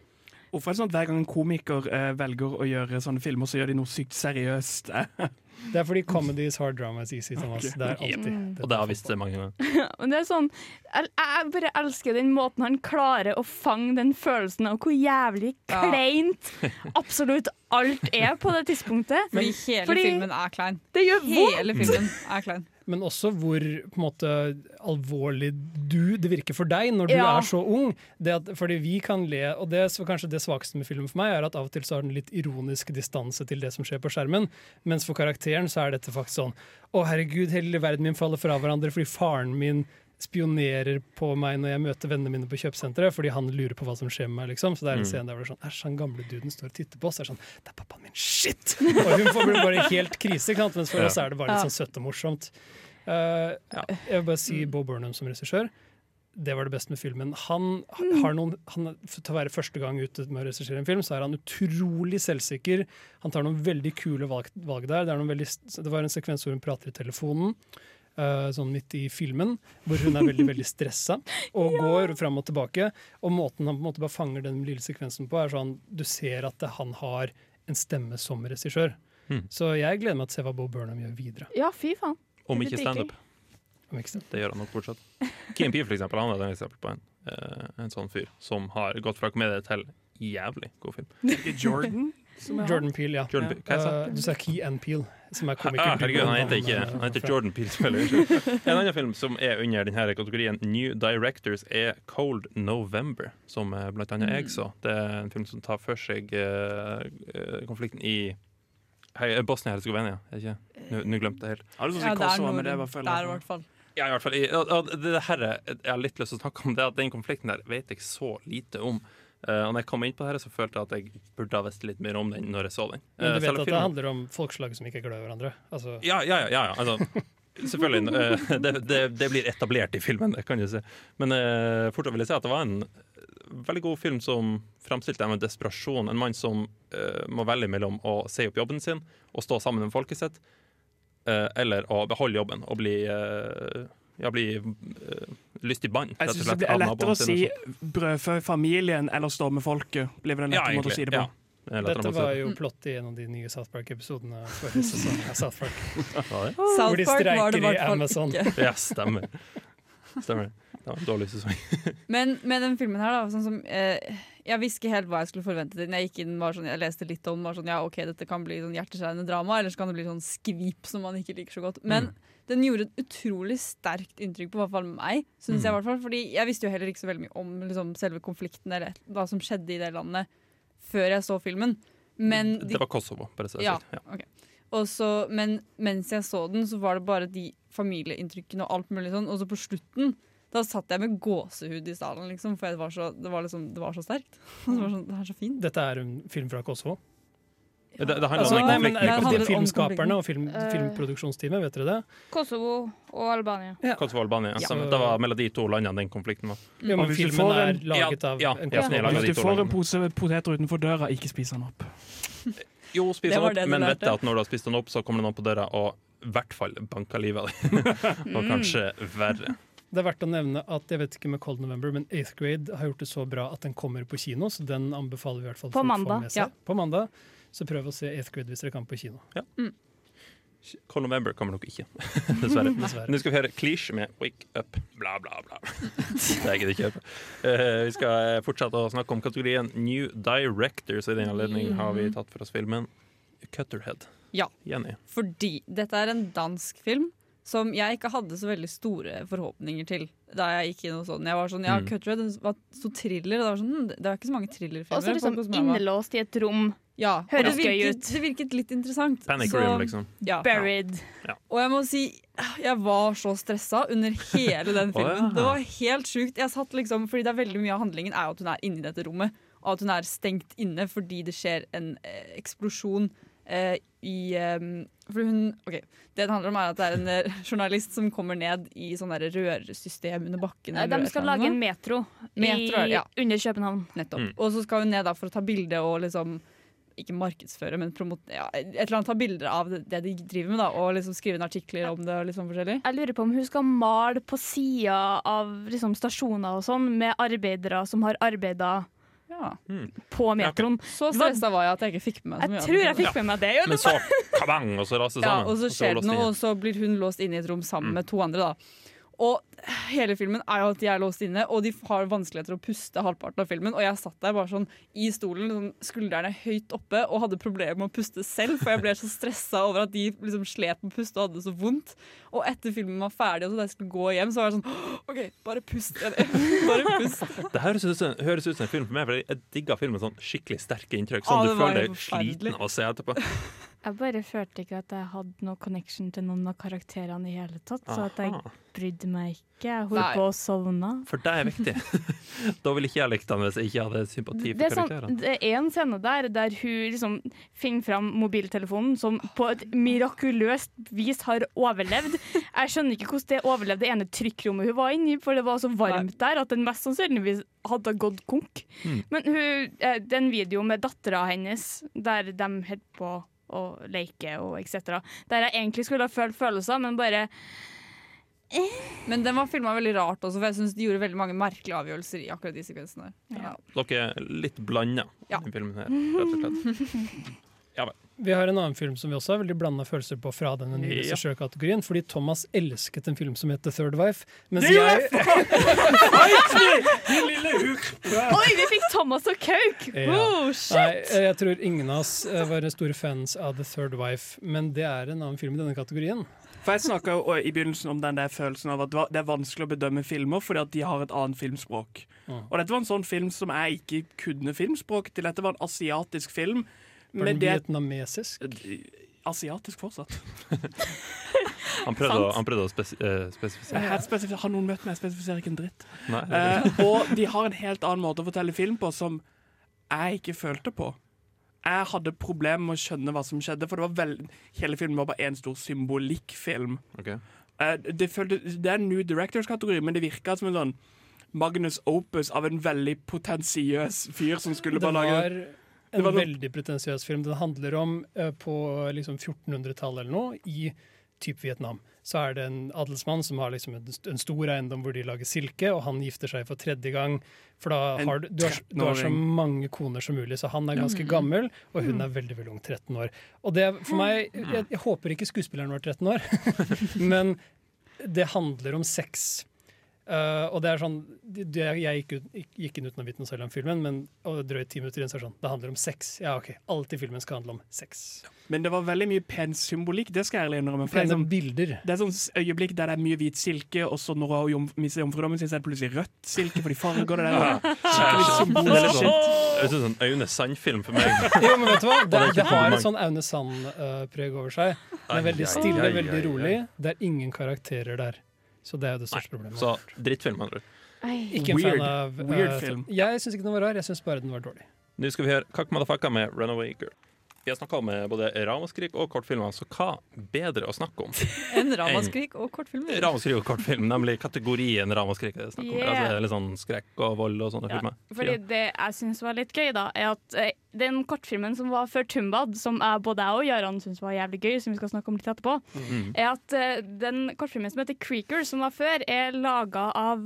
Hvorfor er det sånn at hver gang en komiker eh, velger å gjøre sånne filmer, så gjør de noe sykt seriøst? Det er fordi comedy is hard, drama is easy. Thomas. Det er alltid Og det har visst det mange ganger. Men det er sånn jeg, jeg bare elsker den måten han klarer å fange den følelsen av hvor jævlig Ja. kleint absolutt alt er på det tidspunktet. Fordi hele Fordi- filmen er klein. Det gjør vondt! Hele filmen er klein. Men også hvor på en måte, alvorlig du, det virker for deg når du Ja. er så ung. Det at, fordi vi kan le, og det er kanskje det svakeste med filmen for meg, er at av og til så har den litt ironisk distanse til det som skjer på skjermen. Mens for karakteren så er dette faktisk sånn Å, herregud, hele verden min faller fra hverandre fordi faren min spionerer på meg når jeg møter vennene mine på kjøpesenteret, fordi han lurer på hva som skjer med meg. liksom. Så det er en Mm. scene der hvor det er sånn Æsj, han gamle duden står og titter på oss. Det er sånn Det er pappaen min, shit! Og hun får bli bare helt krise, ikke sant? mens for Ja. oss er det bare litt sånn søtt og morsomt. Uh, Ja. Jeg vil bare si Bo Burnham som regissør. Det var det beste med filmen. Han har noen, han, Til å være første gang ute med å regissere en film, så er han utrolig selvsikker. Han tar noen veldig kule valg, valg der. Det, er noen veldig, det var en sekvens hvor hun prater i telefonen. Eh, sånn midt i filmen, hvor hun er veldig veldig stressa og går fram og tilbake. Og måten han på en måte bare fanger den lille sekvensen på, er sånn du ser at han har en stemme som regissør. Mm. Så jeg gleder meg til å se hva Bo Burnham gjør videre. Ja, fy faen. Om ikke standup. Om ikke sant? Det gjør han nok fortsatt. Peele, for eksempel, han er et eksempel på en, eh, en sånn fyr som har gått fra komedie til jævlig god film. Jordan? Er? Jordan Peel, ja. Jordan Peel. hva sa Eh, du sa Key and Peele, som er komiker. Ah, herregud, han heter ikke han heter Jordan Peele. En annen film som er under denne kategorien New Directors, er Cold November, som eh, blant annet jeg så. Det er en film som tar for seg eh, eh, konflikten i Bosnia-Hercegovina. er? Nå glemte jeg helt. Jeg Ja, si det er noe det der, i hvert fall. Ja, i hvert fall. I, og, og det, her, er- jeg har litt lyst til å snakke om det, at den konflikten der vet jeg så lite om. Eh, og når jeg kom inn på det her, så følte jeg at jeg burde ha visst litt mer om den når jeg så den. Men Eh, du vet at at det handler om folkeslag som ikke er glad i hverandre? Altså, Ja, ja, ja. ja, ja. Altså, selvfølgelig. Uh, det, det, det blir etablert i filmen, det kan du si. Men uh, fortsatt vil jeg si at det var en veldig god film som framstilte det med desperasjon. En mann som eh, må velge mellom å si opp jobben sin og stå sammen med folket sitt, eh, eller å beholde jobben og bli uh, ja, bli uh, lyst i bånd. Jeg syns det blir lettere å si brødfø familien eller storme med folket. Blir vel en Ja, lettere måte å si det på. Ja. Det dette var jo plott i en av de nye South Park-episodene forrige sesong av South Park. Ja, det. South Hvor de Park streiker i Amazon. Ja, stemmer. Stemmer. Det var en dårlig sesong. Men med den filmen her, da, sånn som eh, Jeg visste ikke helt hva jeg skulle forvente. den. Jeg gikk inn, var sånn, jeg leste litt om var sånn, ja, ok, dette kan bli sånn hjerteskjærende drama, eller så kan det bli sånn skvip som man ikke liker så godt. Men den gjorde et utrolig sterkt inntrykk på hvert fall meg. Synes jeg i hvert fall, fordi jeg visste jo heller ikke så veldig mye om liksom, selve konflikten eller hva som skjedde i det landet før jeg så filmen. Men de, Det var Kosovo, bare så er ja, sier. Ja. Okay. Også, men mens jeg så den, så var det bare de familieinntrykkene og alt mulig sånn. Og så på slutten, da satt jeg med gåsehud i salen, liksom, for det var så, det var liksom, det var så sterkt. Det var så, det er så fint. Dette er en film fra Kosovo. Det, det handler Altså, om nei, men konflikten eh, handler Kosovo. de om Filmskaperne og film, Eh. filmproduksjonsteamet, vet dere det? Kosovo og Albania. Kosovo og Albania. Ja. Det var mellom de to landene den konflikten var. Ja, men hvis du filmen får er en- Ja, ja, Hvis du får en pose poteter utenfor døra, ikke spis den opp. Jo, spis Det den opp, det men vet du jeg at når du har spist den opp, så kommer det noen på døra og i hvert fall banker livet av deg. og kanskje verre. Det er verdt å nevne at jeg vet ikke med Cold November, men 8th Grade har gjort det så bra at den kommer på kino, så den anbefaler vi i hvert fall På folk å få mandag, med seg. ja. På mandag. Så prøv å se 8th Grade hvis dere kan på kino. Cold November kommer nok ikke, dessverre. Dessverre. Nå skal vi høre Cliche med Wake Up, bla, bla, bla. Det gidder ikke høre på. Eh, vi skal eh, fortsette å snakke om kategorien New Directors. I den anledning har vi tatt for oss filmen Cutterhead. Ja. Jenny. Fordi dette er en dansk film som jeg ikke hadde så veldig store forhåpninger til da jeg gikk inn og sånn. Jeg var sånn, ja, Mm. Cutthroat den var så thriller, og det var sånn, hm, det er ikke så mange thrillerfilmer. Og så liksom sånn innelåst i et rom. Ja, Høres det gøy virket, ut. det virket litt interessant. Panic Så- Room, liksom. Ja. Buried. Og jeg må si, jeg var så stressa under hele den filmen. filmen. ja. Det var helt sjukt. Jeg satt liksom, fordi det er veldig mye av handlingen er jo at hun er inne i dette rommet, og at hun er stengt inne fordi det skjer en eh, eksplosjon eh, i for hun, ok, Det det handler om, er at det er en eh, journalist som kommer ned i sånn rørsystem under bakken. De skal lage en metro, Metro, i, ja. under København. Nettopp. Mm. Og så skal hun ned da for å ta bilde og liksom ikke markedsføre, men promote, ja, et eller annet ta bilder av det, det de driver med, da, og liksom skrive inn artikler om det. og liksom forskjellig. Jeg lurer på om hun skal male på sida av liksom, stasjoner og sånn, med arbeidere som har arbeida Ja. på metroen. Så stressa var jeg at jeg ikke fikk med meg så mye. Jeg tror jeg fikk med meg det. i Men så kabang, og så raser det Ja, og så er skjer det noe, og så blir hun låst inne i et rom sammen Mm. med to andre. da. Og hele filmen er jo at de er låst inne, og de har vanskeligheter å puste halvparten av filmen. Og jeg satt der bare sånn i stolen, sånn, skuldrene høyt oppe, og hadde problemer med å puste selv, for jeg ble så stressa over at de liksom slet med å puste og hadde det så vondt. Og etter filmen var ferdig, og så da jeg skulle gå hjem, så var jeg sånn OK, bare pust. Bare pust. Det høres ut, som, høres ut som en film for meg, for jeg digga film med sånn skikkelig sterke inntrykk. Sånn ah, du føler deg sliten av å se etterpå. Jeg bare følte ikke at jeg hadde noe connection til noen av karakterene i hele tatt. Så at jeg brydde meg ikke. Jeg holdt på å sovne. For det er viktig. da ville ikke jeg likt den hvis jeg ikke hadde sympati for karakterene. sånn, det er en scene der der hun liksom finner fram mobiltelefonen, som på et mirakuløst vis har overlevd. Jeg skjønner ikke hvordan det overlevde det ene trykkrommet hun var inni, for det var så varmt der at den mest sannsynligvis hadde gått konk. Mm. Men hun, eh, det er en video med dattera hennes der de holder på å leke og etc. Der jeg egentlig skulle ha følt følelser, men bare Men den var filma veldig rart også, for jeg syns de gjorde veldig mange merkelige avgjørelser i akkurat de sekvensene. Ja. Dere er litt blanda Ja. i filmen her, rett og slett. Vi har en annen film som vi også har veldig blanda følelser på fra denne nye Ja. regissørkategorien, fordi Thomas elsket en film som het The Third Wife. Mens Det jeg, Din lille urp! Oi, vi fikk Thomas og Kauk! Ja. Oh, Nei, shit! jeg tror ingen av oss eh, var store fans av The Third Wife, men det er en annen film i denne kategorien. For Jeg snakka i begynnelsen om den der følelsen av at det er vanskelig å bedømme filmer fordi at de har et annet filmspråk. Mm. Og dette var en sånn film som jeg ikke kunne filmspråk til. Dette var en asiatisk film. Var den det vietnamesisk? Asiatisk fortsatt. Han prøvde, å, han prøvde å spes uh, spesifisere. Spesif- har noen møtt meg, jeg spesifiserer ikke en dritt. Nei, Eh, og de har en helt annen måte å fortelle film på som jeg ikke følte på. Jeg hadde problemer med å skjønne hva som skjedde, for det var hele filmen var bare en stor symbolikkfilm. Okay. Uh, det, følte, det er en New Directors-kategori, men det virka som en sånn Magnus Opus av en veldig potensiøs fyr som skulle bare lage en noe- veldig pretensiøs film. Den handler om uh, på liksom 1400-tallet eller noe, i typ Vietnam. Så er det en adelsmann som har liksom en, en stor eiendom hvor de lager silke, og han gifter seg for tredje gang. For da har du, du, har, du har så mange koner som mulig, så han er ganske gammel, og hun er veldig veldig ung, 13 år. Og det for meg, jeg, jeg håper ikke skuespilleren var 13 år, men det handler om sex. Eh, og det er sånn det, Jeg gikk, ut, gikk inn uten å vite noe selv om filmen, men og drøyt ti minutter inn så er det sånn Det handler om sex. Ja, OK. Alt i filmen skal handle om sex. Men det var veldig mye pen symbolikk, det skal jeg ærlig innrømme. For det, er sånn, bilder. det er sånn øyeblikk der det er mye hvit silke, og så når hun jom, mister jomfrudommen sin, så er det plutselig rødt silke, for de farger det der. Skikkelig Det er shit. sånn, det er sånn Aune Sand-film for meg. Jo, men vet du hva? Det, det det har et sånn Aune Sand-preg over seg. Det er veldig stille, veldig rolig. Det er ingen karakterer der. Så det er jo det største problemet. Så drittfilm, andre ord. Ikke en Weird. fan av eh, Weird film. Jeg syns ikke den var rar, jeg syns bare den var dårlig. Nå skal vi høre Kakk Madafaka med Runaway Girl. Vi har snakka om eh, både ramaskrik og kortfilmer, så hva bedre å snakke om? En ramaskrik og kortfilmer. Ramaskrik og kortfilm, nemlig kategorien ramaskrik. Det er snakk om. Yeah. Altså, litt sånn skrekk og vold og sånne Ja, filmer. fordi det jeg syns var litt gøy, da, er at eh, den kortfilmen som var før Tumbad, som både jeg og Jaran syns var jævlig gøy, som vi skal snakke om litt etterpå, Mm. er at eh, den kortfilmen som heter Creaker, som var før, er laga av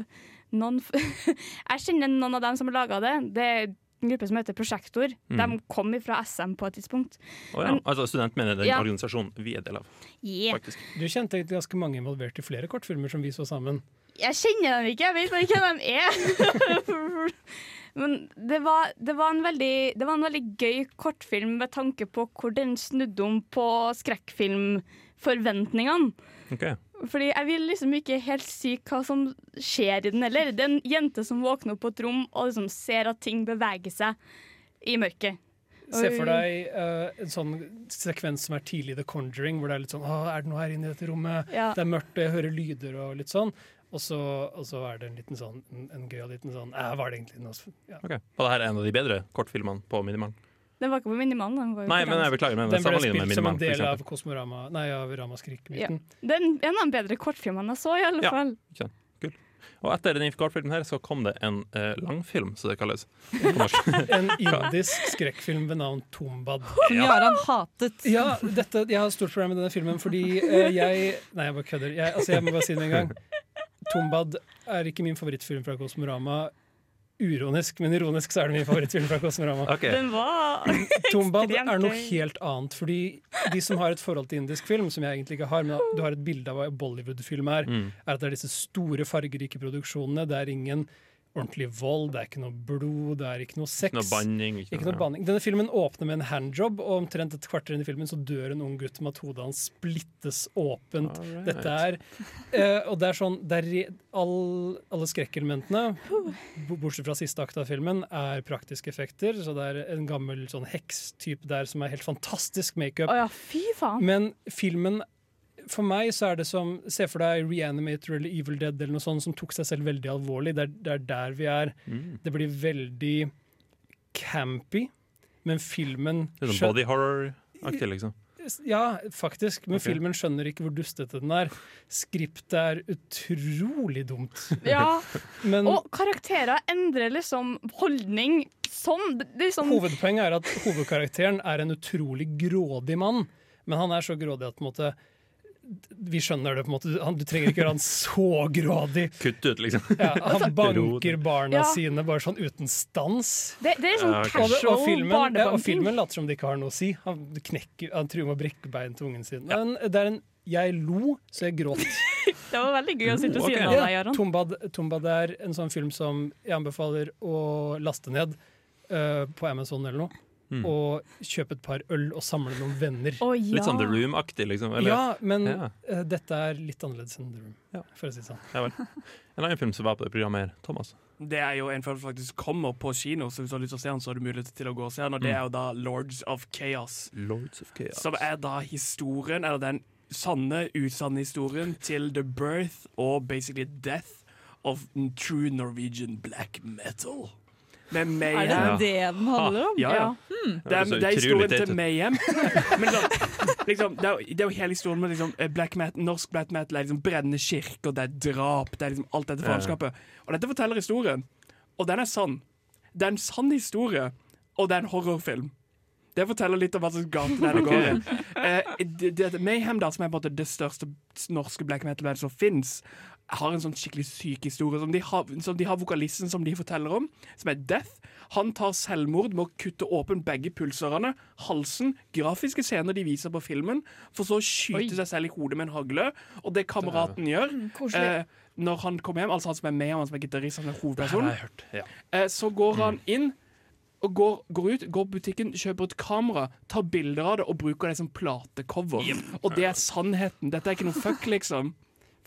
noen Jeg kjenner noen av dem som har laga det. Det er en gruppe som heter Prosjektor. Mm. De kom fra SM på et tidspunkt. Oh, ja. Men- Altså studentmediet, den Ja. organisasjonen vi er del av. Yeah. faktisk. Du kjente ganske mange involvert i flere kortfilmer som vi så sammen. Jeg kjenner dem ikke, jeg vet bare ikke hvem de er. Men det var, det, var en veldig, det var en veldig gøy kortfilm med tanke på hvor den snudde om på skrekkfilmforventningene. Ok. Fordi jeg vil liksom ikke helt si hva som skjer i den heller. Det er en jente som våkner opp på et rom og liksom ser at ting beveger seg i mørket. Se for deg uh, en sånn sekvens som er tidlig i The Conjuring, hvor det er litt sånn er det noe her inne i dette rommet? Ja. Det er mørkt, og jeg hører lyder og litt sånn. Og så, og så er det en liten sånn En, en gøyal liten sånn var det egentlig noe ja. ok. Og det her er en av de bedre kortfilmene på Minimalen. Den var ikke på Minimannen. Var Nei, men jeg beklager, men Den ble sammenlignet med spilt som en del av. Kosmorama Nei, av Ramaskrik-myten. Det er en en av de bedre kortfilmene jeg så, i alle fall. Ja. fall. Og etter den kortfilmen her, så kom det en eh, langfilm, som det kalles. En indisk skrekkfilm ved navn Tombad. Som Jaran hatet. Ja, dette, jeg har stort problem med denne filmen fordi eh, jeg Nei, jeg bare kødder. Jeg, altså, jeg må bare si det en gang. Tombad er ikke min favorittfilm fra Kosmorama. Uronisk, men ironisk så er det min favorittfilm fra Kosmorama. Okay. Den var Tombad er noe helt annet. Fordi de som har et forhold til indisk film, som jeg egentlig ikke har, men du har et bilde av hva Bollywood-film er, Mm. er at det er disse store, fargerike produksjonene. Det er ingen ordentlig vold, det er ikke noe blod, det er ikke noe sex. Noe banning. Ikke noe banning. Denne filmen åpner med en handjob, og omtrent et kvarter inn i filmen så dør en ung gutt med at hodet hans splittes åpent. Alright. Dette er uh, Og det er sånn det er, re- all, Alle skrekkelementene, bortsett fra siste akt av filmen, er praktiske effekter. Så det er en gammel sånn heks-type der som er helt fantastisk makeup. Oh ja. Men filmen for meg så er det som Se for deg Reanimator eller Evil Dead eller noe sånt som tok seg selv veldig alvorlig. Det er, det er der vi er. Mm. Det blir veldig campy, men filmen Det er sånn body horror-aktig, liksom. Ja, faktisk. Men okay. filmen skjønner ikke hvor dustete den er. Skriptet er utrolig dumt. Ja. Men Og karakterer endrer liksom holdning sånn. Sånn hovedpoenget er at hovedkarakteren er en utrolig grådig mann. Men han er så grådig at på en måte vi skjønner det. på en måte han, Du trenger ikke gjøre han så grådig. Kutt ut, liksom. Ja, han banker barna Ja. sine bare sånn uten stans. Det, det er sånn Ja, ok. Og, casual og, filmen, ja, og barnebanking. filmen later som det ikke har noe å si. Han, knekker, han truer med å brekke bein til ungen sin. Men det er en Jeg lo, så jeg gråt. Det var veldig gøy å sitte og si noe av deg, Jaran. Tombad, Tombad er en sånn film som jeg anbefaler å laste ned uh, på Amazon eller noe. Mm. Og kjøpe et par øl og samle noen venner. Oh, ja. Litt sånn The Room-aktig, liksom. Eller, ja, men Ja. Uh, dette er litt annerledes enn The Room, Ja. for å si det sånn. Ja vel. En annen film som var på det programmet her, Thomas. Det er jo en film som faktisk kommer på kino, så hvis du har lyst til å se den, så har du mulighet til å gå og se den. Og det Mm. er jo da Lords of Chaos. Lords of Chaos. Som er da historien, eller den sanne, usanne historien til the birth og basically death of true Norwegian black metal. Med Er det det den handler om? Ja, ja. Det Det er, det er historien til. Mayhem. Men så, liksom, det, er, det er jo hele historien med liksom, eh, black metal, norsk black metal er liksom brennende kirker, det er drap, det er liksom alt dette faenskapet. Og dette forteller historien. Og den er sann. Det er en sann historie, og det er en horrorfilm. Det forteller litt om hva slags gate det går i. Uh, det, det, Mayhem, da, som er på en måte det største norske black metal-bandet som fins, har en sånn skikkelig syk historie. Som de, har, som de har vokalisten som de forteller om, som er Death. Han tar selvmord med å kutte åpen begge pulserne, halsen, grafiske scener de viser på filmen, for så å skyte Oi. seg selv i hodet med en hagle. Og det kameraten gjør mm, eh, når han kommer hjem, altså han som er med, han som er gitarist, han som er Det hovedpersonen, hørt. Ja. eh, så går han inn og går, går ut, går på butikken, kjøper et kamera, tar bilder av det og bruker det som platecover. Og det er sannheten. Dette er ikke noe fuck, liksom.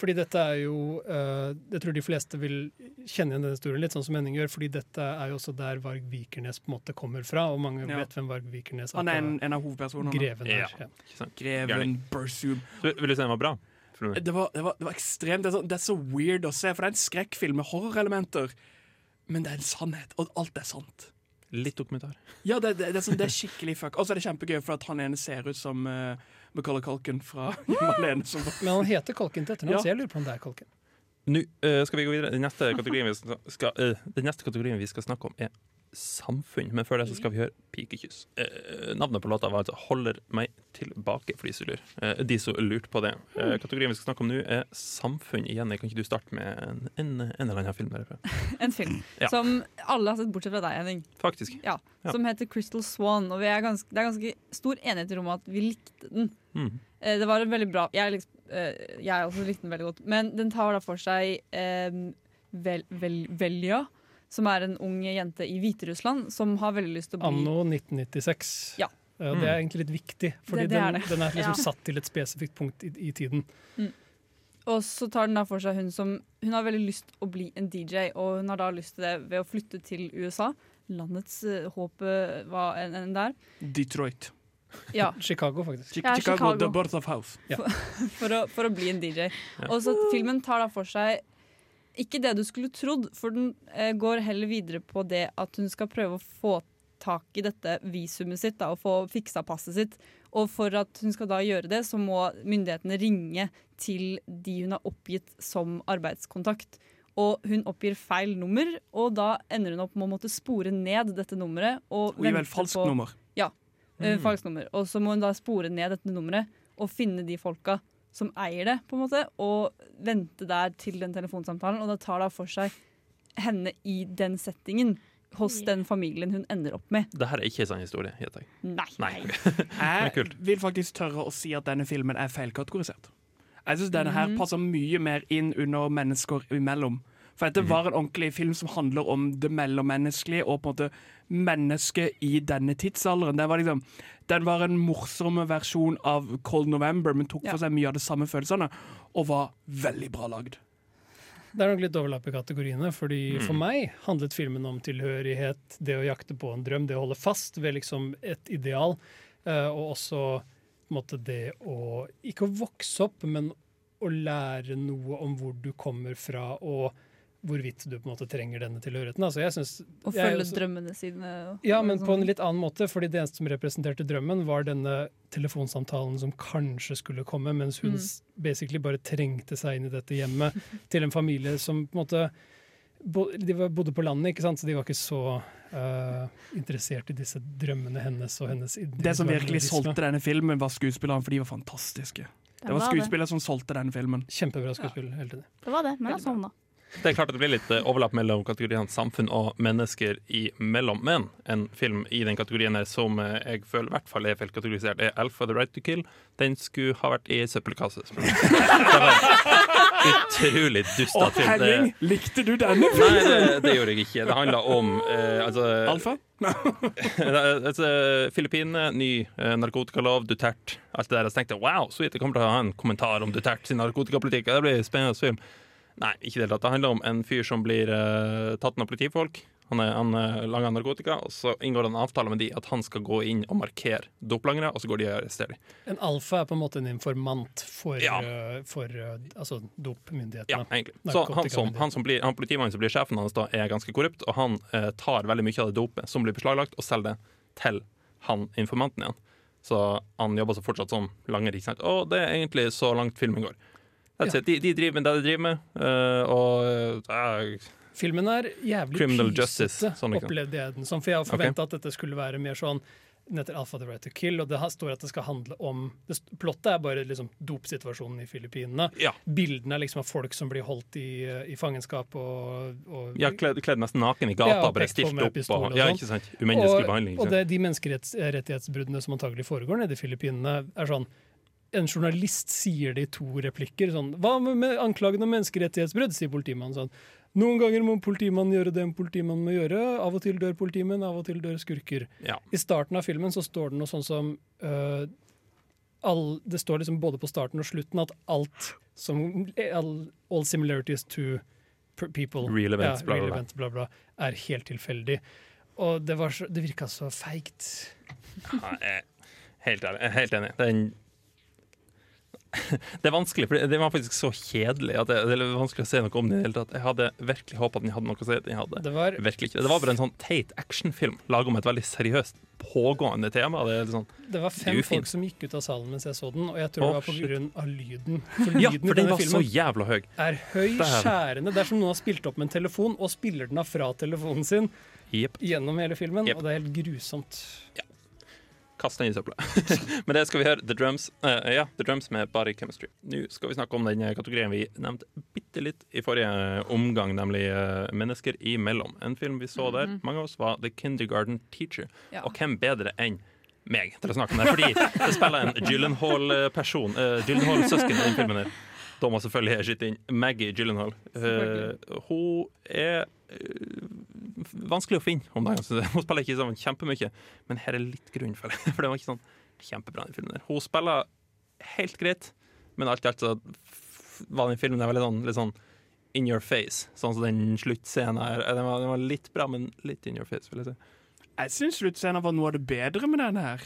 Fordi dette er jo uh, Jeg tror de fleste vil kjenne igjen denne historien, litt sånn som Henning gjør, fordi dette er jo også der Varg Vikernes på en måte kommer fra, og mange Ja. vet hvem Varg Vikernes er. Han er en, en av hovedpersonene. Greven der. Ja. Ja. Greven Bursum. Vil du si den var bra? Det var, det, var, det var ekstremt. Det er, så, det er så weird å se, for det er en skrekkfilm med horrorelementer. Men det er en sannhet, og alt er sant. Litt dokumentar. Ja, det, det, det, er, sånn, det er skikkelig fuck. Og så er det kjempegøy, for at han ene ser ut som uh, Macaulay Culkin fra Malene. Som, Men han heter Kalken til etternavn, Ja. så jeg lurer på om det er Kalken. Nå uh, skal vi gå videre. Den neste kategorien vi skal, den neste kategorien vi skal snakke om, er samfunn. Men før det så skal vi høre Pikekyss. Eh, navnet på låta var altså 'Holder meg tilbake', for de som lurer. Eh, de som lurte på det. Eh, kategorien vi skal snakke om nå, er samfunn. Jenny, kan ikke du starte med en, en, en eller annen film derfra? En film Ja. som alle har sett, bortsett fra deg, Henning. Faktisk. Ja. Som heter Crystal Swan. Og vi er ganske, det er ganske stor enighet i rommet at vi likte den. Mm. Eh, det var en veldig bra Jeg, liksom, eh, jeg også likte den veldig godt. Men den tar da for seg eh, vel, vel, Velja, som er en ung jente i Hviterussland som har veldig lyst til å bli Anno 1996. Ja. Mm. Det er egentlig litt viktig, fordi Det- det er den, den er liksom Ja. satt til et spesifikt punkt i, i tiden. Og så tar den da for seg hun som Hun har veldig lyst å bli en DJ, og hun har da lyst til det ved å flytte til USA. Landets uh, håp eh, var en, en der. Detroit. Ja, Chicago, faktisk. Chi- Ja, Chicago, Chicago. The Birth of House. for å, for å bli en DJ. Og så Filmen tar da for seg ikke det du skulle trodd, for den eh, går heller videre på det at hun skal prøve å få tak i dette visumet sitt da, og få fiksa passet sitt. Og for at hun skal da gjøre det, så må myndighetene ringe til de hun har oppgitt som arbeidskontakt. Og hun oppgir feil nummer, og da ender hun opp med å måtte spore ned dette nummeret. Og Hun gir vel falskt nummer? nummer. Mm. falskt nummer. Og så må hun da spore ned dette nummeret og finne de folka som eier det, på en måte, og vente der til den telefonsamtalen. Og da tar det for seg henne i den settingen hos den familien hun ender opp med. Det her er ikke en sann historie, Heter jeg. Nei. Nei. Jeg vil faktisk tørre å si at denne filmen er feilkategorisert. Jeg syns denne Mhm. her passer mye mer inn under mennesker imellom. For dette var en ordentlig film som handler om det mellommenneskelige og på en måte mennesket i denne tidsalderen. Den var liksom, den var en morsomme versjon av Cold November, men tok for seg mye av de samme følelsene, og var veldig bra lagd. Det er nok litt overlapp i kategoriene, fordi for meg handlet filmen om tilhørighet, det å jakte på en drøm, det å holde fast ved liksom et ideal, eh, og også på en måte, det å ikke å vokse opp, men å lære noe om hvor du kommer fra, og hvorvidt du på en måte trenger denne tilhørigheten. Altså, jeg synes, Og jeg er også- drømmene sine. og- Ja, men på en litt annen måte, fordi det eneste som representerte drømmen, var denne telefonsamtalen som kanskje skulle komme, mens hun Mm. basically bare trengte seg inn i dette hjemmet til en familie som på en måte De bodde på landet, ikke sant, så de var ikke så uh, interessert i disse drømmene hennes og hennes Det som virkelig solgte denne filmen, var skuespillerne, for de var fantastiske. Det var skuespillere som solgte denne filmen. Kjempebra skuespill tiden. Det var det, men jeg sovna. Det er klart at det blir litt eh, overlapp mellom kategoriene samfunn og mennesker imellom. Men en film i den kategorien her som eh, jeg føler i hvert fall er feilkategorisert, er 'Alpha the Right to Kill'. Den skulle ha vært i søppelkasse. Det var utrolig dustete film. Henning, likte du denne Nei, filmen? det, det gjorde jeg ikke. Det handla om eh, altså, Alfa? altså, Filippinene, ny eh, narkotikalov, Duterte, alt det der. Så tenkte jeg wow, sweet, jeg kommer til å ha en kommentar om Duterte sin narkotikapolitikk. Det blir en spennende film. Nei, ikke i det hele tatt. Det handler om en fyr som blir uh, tatt av politifolk. Han, er, han uh, lager narkotika, og så inngår det en avtale med de at han skal gå inn og markere doplangere, og så går de og arresterer dem. En alfa er på en måte en informant for, Ja. uh, for altså dopmyndighetene. Ja, egentlig. Så han, som, han, som blir, han politimannen som blir sjefen hans, da, er ganske korrupt, og han tar veldig mye av det dopet som blir beslaglagt, og selger det til han informanten igjen. Så han jobber så fortsatt som langer. Ikke sant? Og det er egentlig så langt filmen går. That's it. De, de driver med det de driver med, eh, og eh, Filmen er jævlig pysete, justice, sånn opplevde jeg den som. For jeg har forventa at dette skulle være mer sånn den heter Alpha the Right to Kill, og det står at det skal handle om det, Plottet er bare liksom dopsituasjonen i Filippinene. Ja. Bildene er liksom av folk som blir holdt i, eh, i fangenskap og, og ja, kledd, kledd nesten naken i gata, Ja, bare stilt opp. Og, og ja, sånn. ikke sant? Umenneskelig behandling. og det, de menneskerettighetsbruddene som antagelig foregår nede i Filippinene, er sånn en journalist sier det i to replikker. Sånn, Hva med, anklagen om menneskerettighetsbrudd, sier politimannen sånn. Noen ganger må politimannen gjøre det en politimann må gjøre. Av og til dør politimenn, av og til dør skurker. Ja. I starten av filmen så står det noe sånn som uh, all, Det står liksom både på starten og slutten at alt som all, all similarities to people Real events, ja, bla, real bla. events, bla, bla, er helt tilfeldig. Og det, var så, det virka så feigt. Ja, helt ærlig. Helt enig. Det er, en det er vanskelig, for det var faktisk så kjedelig at det, det er vanskelig å si noe om det i det hele tatt. Jeg hadde virkelig håpa den hadde noe å si. Den hadde Det var, virkelig ikke. Det var bare en sånn teit actionfilm laga om et veldig seriøst pågående tema. Det sånn, det var fem folk som gikk ut av salen mens jeg så den, og jeg tror oh, det var på lyden. av lyden. Ja, for den var så jævla høy. er høy, skjærende. Det er som noen har spilt opp med en telefon og spiller den av fra telefonen sin Yep. gjennom hele filmen, yep. og det er helt grusomt. Kast den i søpla. Men det skal vi høre The Drums uh, Ja, The Drums med Body Chemistry. Nå skal vi snakke om den kategorien vi nevnte bitte litt i forrige omgang, nemlig uh, Mennesker imellom. En film vi så der, mange av oss var The Kindergarten Teacher. Ja. Og hvem bedre enn meg til å snakke om det? Fordi det spiller en Gyllenhaal-person, uh, Gyllenhaal-søsken i den filmen her. Da må selvfølgelig jeg skyte inn Maggie Gyllenhaal. Uh, hun er uh, vanskelig å finne om dagen. Hun spiller ikke sammen kjempemye, men her er litt grunn for det. For det var ikke sånn kjempebra. den filmen der. Hun spiller helt greit, men alt i alt så var den filmen veldig sånn, litt sånn in your face. Sånn som den sluttscenen her. Den var, den var litt bra, men litt in your face, vil jeg si. Jeg syns sluttscenen var noe av det bedre med denne her.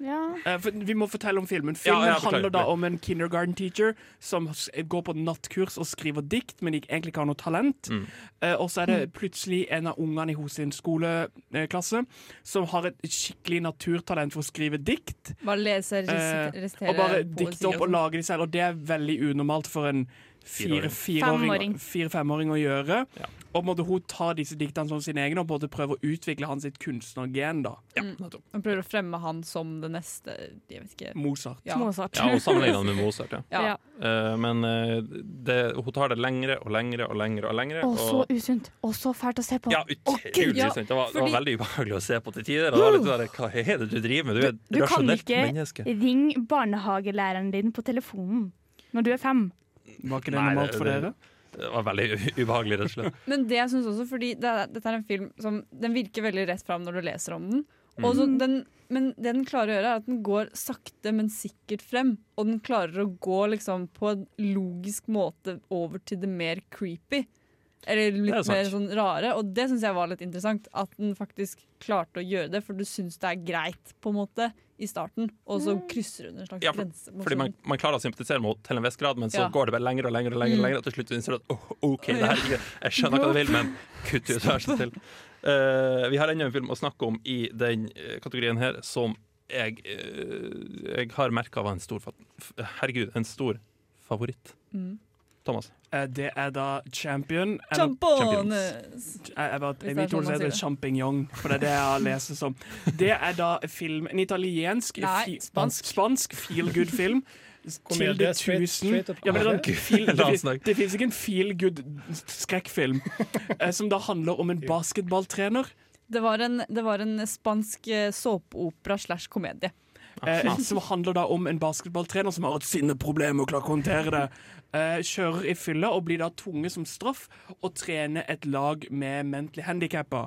Ja. Eh, for vi må fortelle om filmen. Filmen ja, handler da om en kindergarten teacher som går på nattkurs og skriver dikt, men ikke egentlig ikke har noe talent. Mm. Eh, og så er det plutselig en av ungene i sin skoleklasse som har et skikkelig naturtalent for å skrive dikt. Bare lese, Eh, resitere, resitere og bare dikte opp og sånn. lage disse selv, og det er veldig unormalt for en fire- Femåring. fire, fire-femåring å gjøre. Ja. Og måtte hun ta disse diktene som sine egne og måtte prøve å utvikle hans sitt kunstnergen. da Ja, Mm. Han prøver å fremme han som det neste Jeg vet ikke. Mozart. Ja. Mozart. Ja, og sammenligne han med Mozart, ja. Ja. Ja. Eh, men uh, det, hun tar det lengre og lengre og lengre. og lengre og så og, usunt. Og så fælt å se på. ja, utrolig Ja, sant. Det, var, det var veldig ubehagelig å se på til tider. Og det var litt der, Hva er det du driver med? Du er et Du kan ikke ringe Ring barnehagelæreren din på telefonen når du er fem. Var ikke det Nei, normalt det- for det- dere? Det var veldig ubehagelig, rett og slett. Men det jeg synes også, fordi det er, dette er en film som Den virker veldig rett fram når du leser om den. Og så Mm. den men det den klarer å gjøre, er at den går sakte, men sikkert frem. Og den klarer å gå liksom på en logisk måte over til det mer creepy. Eller er litt mer sånn rare. Og det syns jeg var litt interessant. At den faktisk klarte å gjøre det, for du syns det er greit på en måte i starten, og så krysser hun en slags Ja, for- grense. Fordi man, sånn- man klarer å sympatisere med henne til en viss grad, men så Ja. går det bare lenger og lenger, og lenger, Mm. lenger og til slutt innser du at oh, OK, det her er Jeg skjønner hva du vil, men kutt ut, vær så snill. Eh, vi har enda en film å snakke om i den eh, kategorien her som jeg, uh, jeg har merka var en stor Herregud, en stor favoritt. Mm. Thomas. Eh, Det er da Champion. Champones! Jeg, jeg, bare, det er jeg sånn heter champignon, for det er det jeg har lest som. Det er da film, en italiensk Nei, fi- spansk. spansk feel good-film. Til det tusen ja, men det, sånn, feel, det, det finnes ikke en feel good-skrekkfilm eh, som da handler om en basketballtrener Det var en, det var en spansk eh, såpeopera slash komedie. eh, som handler da om en basketballtrener som har et sinneproblem og klarer å håndtere det. Eh, kjører i fylla og blir da tvunget som straff å trene et lag med mentally handikappa.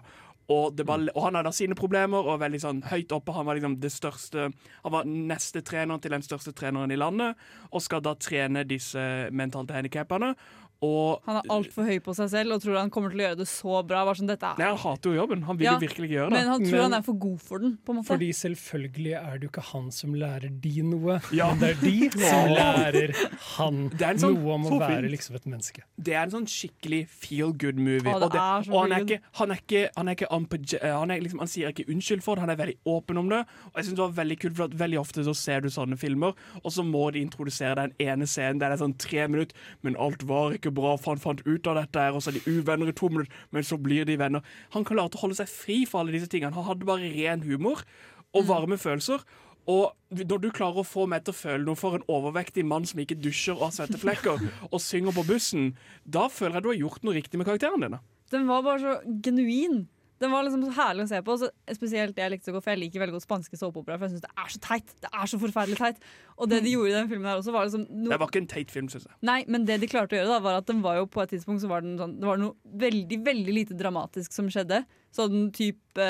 Og, var, og han har da sine problemer og veldig sånn høyt oppe. Han var liksom det største Han var neste trener til den største treneren i landet, og skal da trene disse mentalt handikappene. Og Han er altfor høy på seg selv og tror han kommer til å gjøre det så bra. Bare sånn, dette Nei, er. han hater jo jobben. Han vil Ja, jo virkelig ikke gjøre det. Men han tror Men- han er for god for den. på en måte. Fordi selvfølgelig er det jo ikke han som lærer de noe, Ja. men det er de som lærer han Det en sånn- noe om å være liksom et menneske. Det er en sånn skikkelig feel good-movie. Og, det- er og han, er ikke, han er ikke Han er ikke han, er liksom, han sier ikke unnskyld for det, han er veldig åpen om det. Og jeg synes det var veldig kult, for at Veldig ofte så ser du sånne filmer, og så må de introdusere den ene scenen der det er sånn tre minutter, men alt var ikke bra, for han fant ut av dette her, og så er de uvenner i to minutter, men så blir de venner. Han klarte å holde seg fri for alle disse tingene. Han hadde bare ren humor og varme følelser. Og når du klarer å få meg til å føle noe for en overvektig mann som ikke dusjer og har svetteflekker, og synger på bussen, da føler jeg du har gjort noe riktig med karakterene dine. Den var bare så genuin. Den var liksom så herlig å se på. Så spesielt jeg likte så godt, for jeg liker veldig godt spanske såpeoperaer. For jeg synes det er så teit. Det er så forferdelig teit. Og det de gjorde i den filmen her også, var liksom no Det var ikke en teit film, syns jeg. Nei, men det de klarte å gjøre, da, var at den var jo på et tidspunkt så var den sånn Det var noe veldig, veldig lite dramatisk som skjedde. Sånn type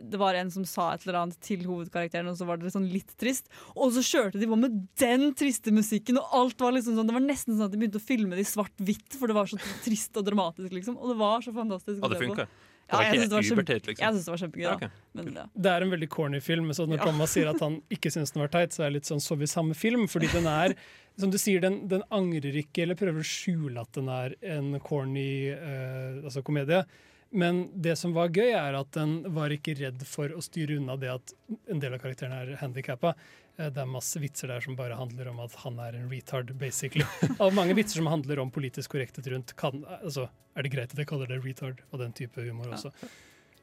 Det var en som sa et eller annet til hovedkarakteren, og så var det sånn litt trist. Og så kjørte de på med den triste musikken, og alt var liksom sånn Det var nesten sånn at de begynte å filme det i svart-hvitt, for det var så trist og dramatisk, liksom. Og det var så fantastisk. Ja, det funka. Det Ja, var jeg ikke uberteit, liksom. Jeg syns det var kjempegøy. Ja, okay. Men, ja. Det er en veldig corny film, så når Ja. Thomas sier at han ikke syns den var teit, så er det litt sånn så vi samme film. Fordi den er, som du sier, den, den angrer ikke eller prøver å skjule at den er en corny uh, altså komedie. Men det som var gøy, er at den var ikke redd for å styre unna det at en del av karakterene er handikappa. Det er masse vitser der som bare handler om at han er en retard, basically. Av mange vitser som handler om politisk korrekthet rundt kan, altså, Er det greit at jeg kaller det retard og den type humor også?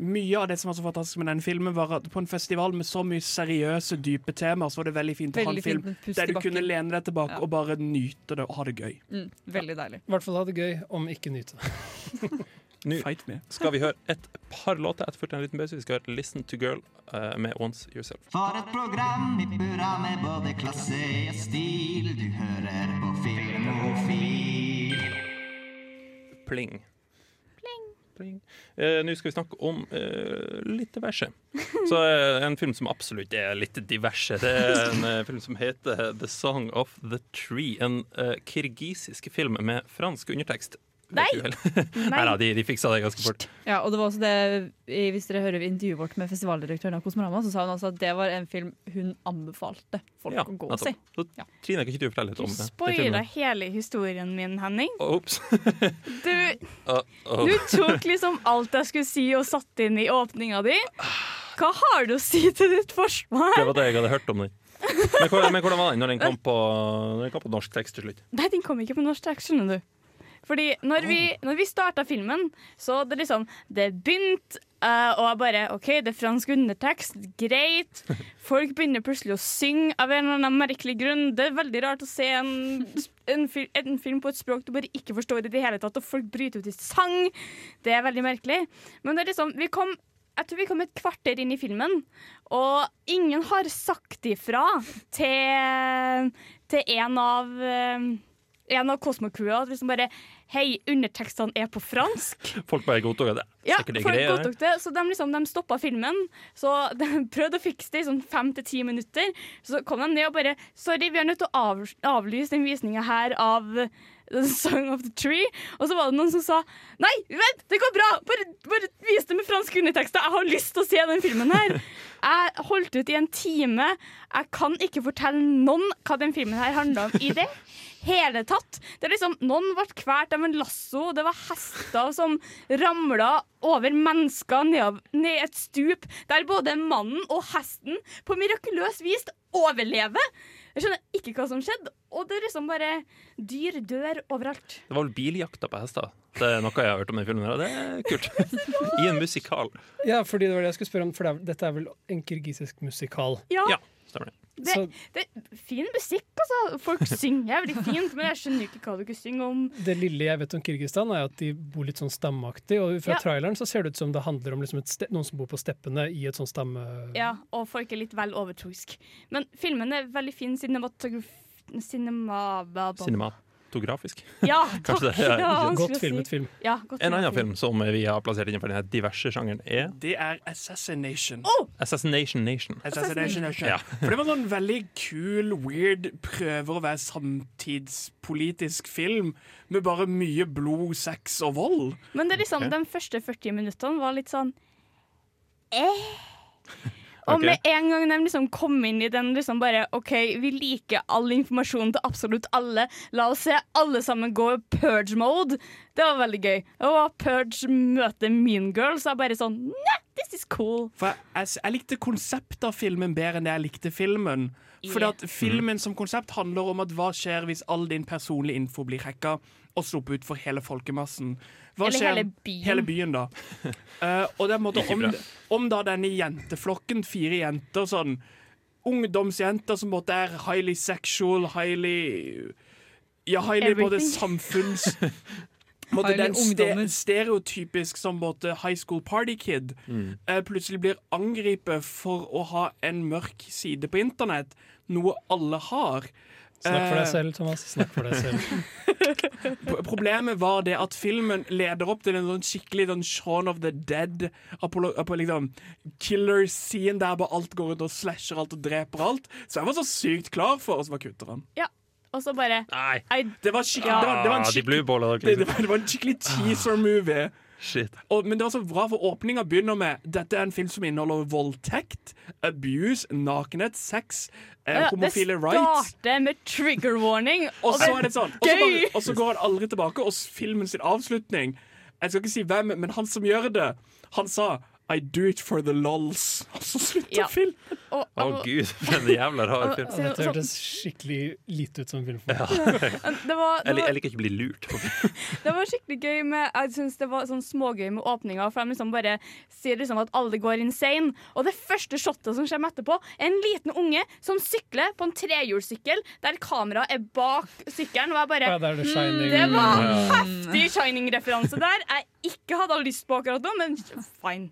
Mye av det som var så fantastisk med den filmen, var at på en festival med så mye seriøse, dype temaer, så var det veldig fint å ha en film der du kunne lene deg tilbake Ja. og bare nyte det og ha det gøy. Mm, veldig deilig. I hvert fall ha det gøy, om ikke nyte det. Nå Fight me. skal vi høre et par låter etter av en liten pause. Vi skal høre 'Listen to Girl' uh, med 'Once Yourself'. For et program i burra med både klasse og stil. Du hører på Filmofil. Pling. Pling. Eh, Nå skal vi snakke om uh, litt diverse. Så En film som absolutt er litt diverse. Det er en film som heter 'The Song of the Tree'. En kirgisisk film med fransk undertekst. Nei. Nei da, de, de fiksa det ganske fort. Ja, og det var også det, Hvis dere hører intervjuet vårt med festivaldirektøren av Kosmorama, så sa hun altså at det var en film hun anbefalte folk Ja, å gå og se. Så, Ja. Trine, kan ikke du fortelle litt Du om det? Du spoila hele historien min, Henning. Ops. Du, Uh, oh. du tok liksom alt jeg skulle si og satte inn i åpninga di. Hva har du å si til ditt forsvar? Det var det jeg hadde hørt om den. Men hvordan, men hvordan var den når den kom på, den kom på norsk tekst til slutt? Nei, den kom ikke på norsk tekst, skjønner du. Fordi når vi, når vi starta filmen, så det liksom Det begynte, uh, og jeg bare OK, det er fransk undertekst, greit. Folk begynner plutselig å synge av en eller annen merkelig grunn. Det er veldig rart å se en, en, en film på et språk du bare ikke forstår i det hele tatt, og folk bryter ut i sang. Det er veldig merkelig. Men det er liksom Vi kom jeg tror vi kom et kvarter inn i filmen, og ingen har sagt ifra til, til en av eh, en av Cosmo-crewet at liksom bare Hei, undertekstene er på fransk. Folk bare godtok det. Ja, folk godtok det, så de, liksom, de stoppa filmen. Så de prøvde å fikse det i sånn fem til ti minutter. Så kom de ned og bare Sorry, vi er nødt til å av, avlyse den visninga her av The Song of the Tree. Og så var det noen som sa Nei, vent, det går bra! Bare, bare vis det med fransk undertekster. Jeg har lyst til å se den filmen her. Jeg holdt ut i en time. Jeg kan ikke fortelle noen hva den filmen her handler om i det hele tatt. Det er liksom, Noen ble kvalt av en lasso, det var hester som ramla over mennesker ned, ned et stup, der både mannen og hesten på mirakuløst vis overlever. Jeg skjønner ikke hva som skjedde, og det er liksom bare Dyr dør overalt. Det var vel biljakta på hester. Det er noe jeg har hørt om i filmen. her, Det er kult. I en musikal. Ja, fordi det var det jeg skulle spørre om, for dette er vel en kirgisisk musikal. Ja, Ja, stemmer det. det, det er fin musikk, altså. Folk synger veldig fint, men jeg skjønner ikke hva dere synger om. det lille jeg vet om Kirgisistan, er at de bor litt sånn stammeaktig. Og fra Ja. traileren så ser det ut som det handler om liksom et ste noen som bor på steppene i et sånn stamme... Ja, og folk er litt vel overtroisk. Men filmen er veldig fin cinematograf... Cinema... ba- Cinematografisk. Ja, takk. det ja, Godt filmet film. Ja, godt En annen film som vi har plassert innenfor denne diverse sjangeren, er Det er Assassination. Assassination Nation. Assassination. Ja. For det var sånn veldig kul, weird, prøver å være samtidspolitisk film med bare mye blod, sex og vold. Men det er liksom, okay. de første 40 minuttene var litt sånn eh. Og okay. med en gang de liksom kom inn i den liksom bare OK, vi liker all informasjonen til absolutt alle. La oss se alle sammen gå i purge mode. Det var veldig gøy. Og purge møter Mean Girl, så jeg bare sånn Nei, this is cool. For jeg, jeg, jeg likte konseptet av filmen bedre enn det jeg likte filmen. Fordi at Filmen som konsept handler om at hva skjer hvis all din personlige info blir hacka og sluppet ut for hele folkemassen. Hva Eller skjer- hele byen. Hele byen, da. Uh, og det er en måte om, om da denne jenteflokken, fire jenter, sånn ungdomsjenter som måtte er highly sexual, highly Ja, highly både samfunns... Eller den ste stereotypisk som måtte high school party kid Mm. uh, plutselig blir angrepet for å ha en mørk side på internett, noe alle har. Snakk for deg Eh, selv, Thomas. Snakk for deg selv. Problemet var det at filmen leder opp til en sånn skikkelig sånn Shaun of the Dead Apollo, Apollo, liksom, killer scene der bare alt går rundt og slasher alt og dreper alt. Så jeg var så sykt klar for, og så var kutteren. Ja. Og så bare Nei. I, Det var skikkelig det var, det var en Ah, de skikkelig, det, det liksom. var, det var en skikkelig teaser-movie. Shit. Og, men det var så bra, for åpninga begynner med Dette er en film som inneholder voldtekt, abuse, nakenhet, sex, eh, Ja, homofile det rights. starter med trigger warning. Og så er det sånn Og så, bare, og så går han aldri tilbake, og filmen sin avslutning Jeg skal ikke si hvem, men han som gjør det, han sa I do it for the lols. Altså, slutt filmen. Og, Å oh, gud, for en jævla rar film. Ja, så, dette hørtes skikkelig lite ut som en film. Ja. det, var, det, var, jeg liker ikke å bli lurt. det var skikkelig gøy med Jeg synes det var sånn smågøy med åpninga, for de liksom bare sier liksom at alle går insane. Og det første shotet som kommer etterpå, er en liten unge som sykler på en trehjulssykkel der kameraet er bak sykkelen. Og jeg bare Ja, det er The Det var Ja. heftig Shining-referanse der. Jeg ikke hadde lyst på akkurat nå, men fine.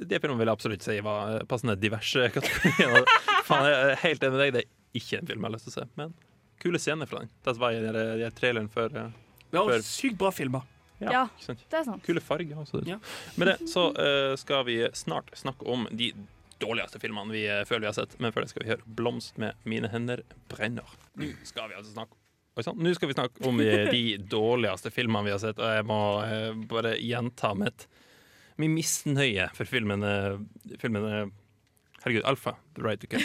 Det filmen vil jeg absolutt si var eh, passende diverse kategorier. Faen, jeg er helt enig med deg, det er ikke en film jeg har lyst til å se. Men kule scener fra den. Det var i traileren før. Ja, Det var Før- sykt bra filmer. Ja. ja? Det er sant. Kule farger også. Ja. Med det så uh, skal vi snart snakke om de dårligste filmene vi uh, føler vi har sett. Men før det skal vi høre 'Blomst med mine hender brenner'. Nå skal vi altså snakke Oi sann. Nå skal vi snakke om de, de dårligste filmene vi har sett. Og jeg må uh, bare gjenta mitt min misnøye for filmene, filmene filmen eh, Herregud, Alfa, The Right to Kill.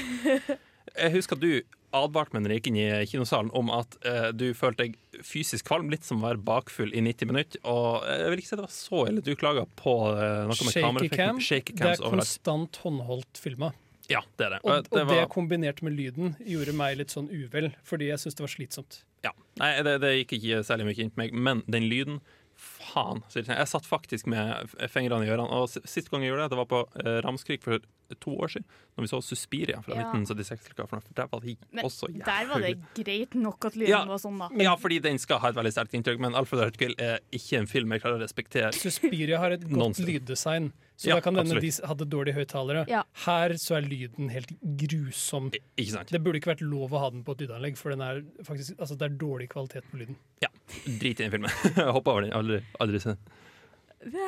Jeg husker at du advarte meg når jeg gikk inn i kinosalen om at eh, du følte deg fysisk kvalm, litt som å være bakfull i 90 minutter. Og jeg vil ikke si det var så ille. Du klaga på eh, noe med Shaky kameraeffekten. cam. Det er overalt. konstant håndholdt filma. Ja, det er det. Og, Og det det kombinert med lyden gjorde meg litt sånn uvel, fordi jeg syntes det var slitsomt. ja. Nei, det, det gikk ikke særlig mye inn på meg, men den lyden Faen. Jeg satt faktisk med fingrene i ørene. Og Sist gang jeg gjorde det, det var på eh, Ramskrik for to år siden, når vi så Suspiria fra Ja. 1976. for der var det også jævlig der var det greit nok at lyden Ja. var sånn, da. Ja, fordi den skal ha et veldig sterkt inntrykk, men Alfred Hurtkill er ikke en film jeg klarer å respektere. Suspiria har et godt lyddesign, så Ja, da kan denne absolutt. de hadde dårlige høyttalere. Ja. Her så er lyden helt grusom. I- Ikke sant? Det burde ikke vært lov å ha den på et lydanlegg, for den er faktisk, altså det er dårlig kvalitet på lyden. Ja. Drit i den filmen. Hopp over den. Aldri, aldri se den.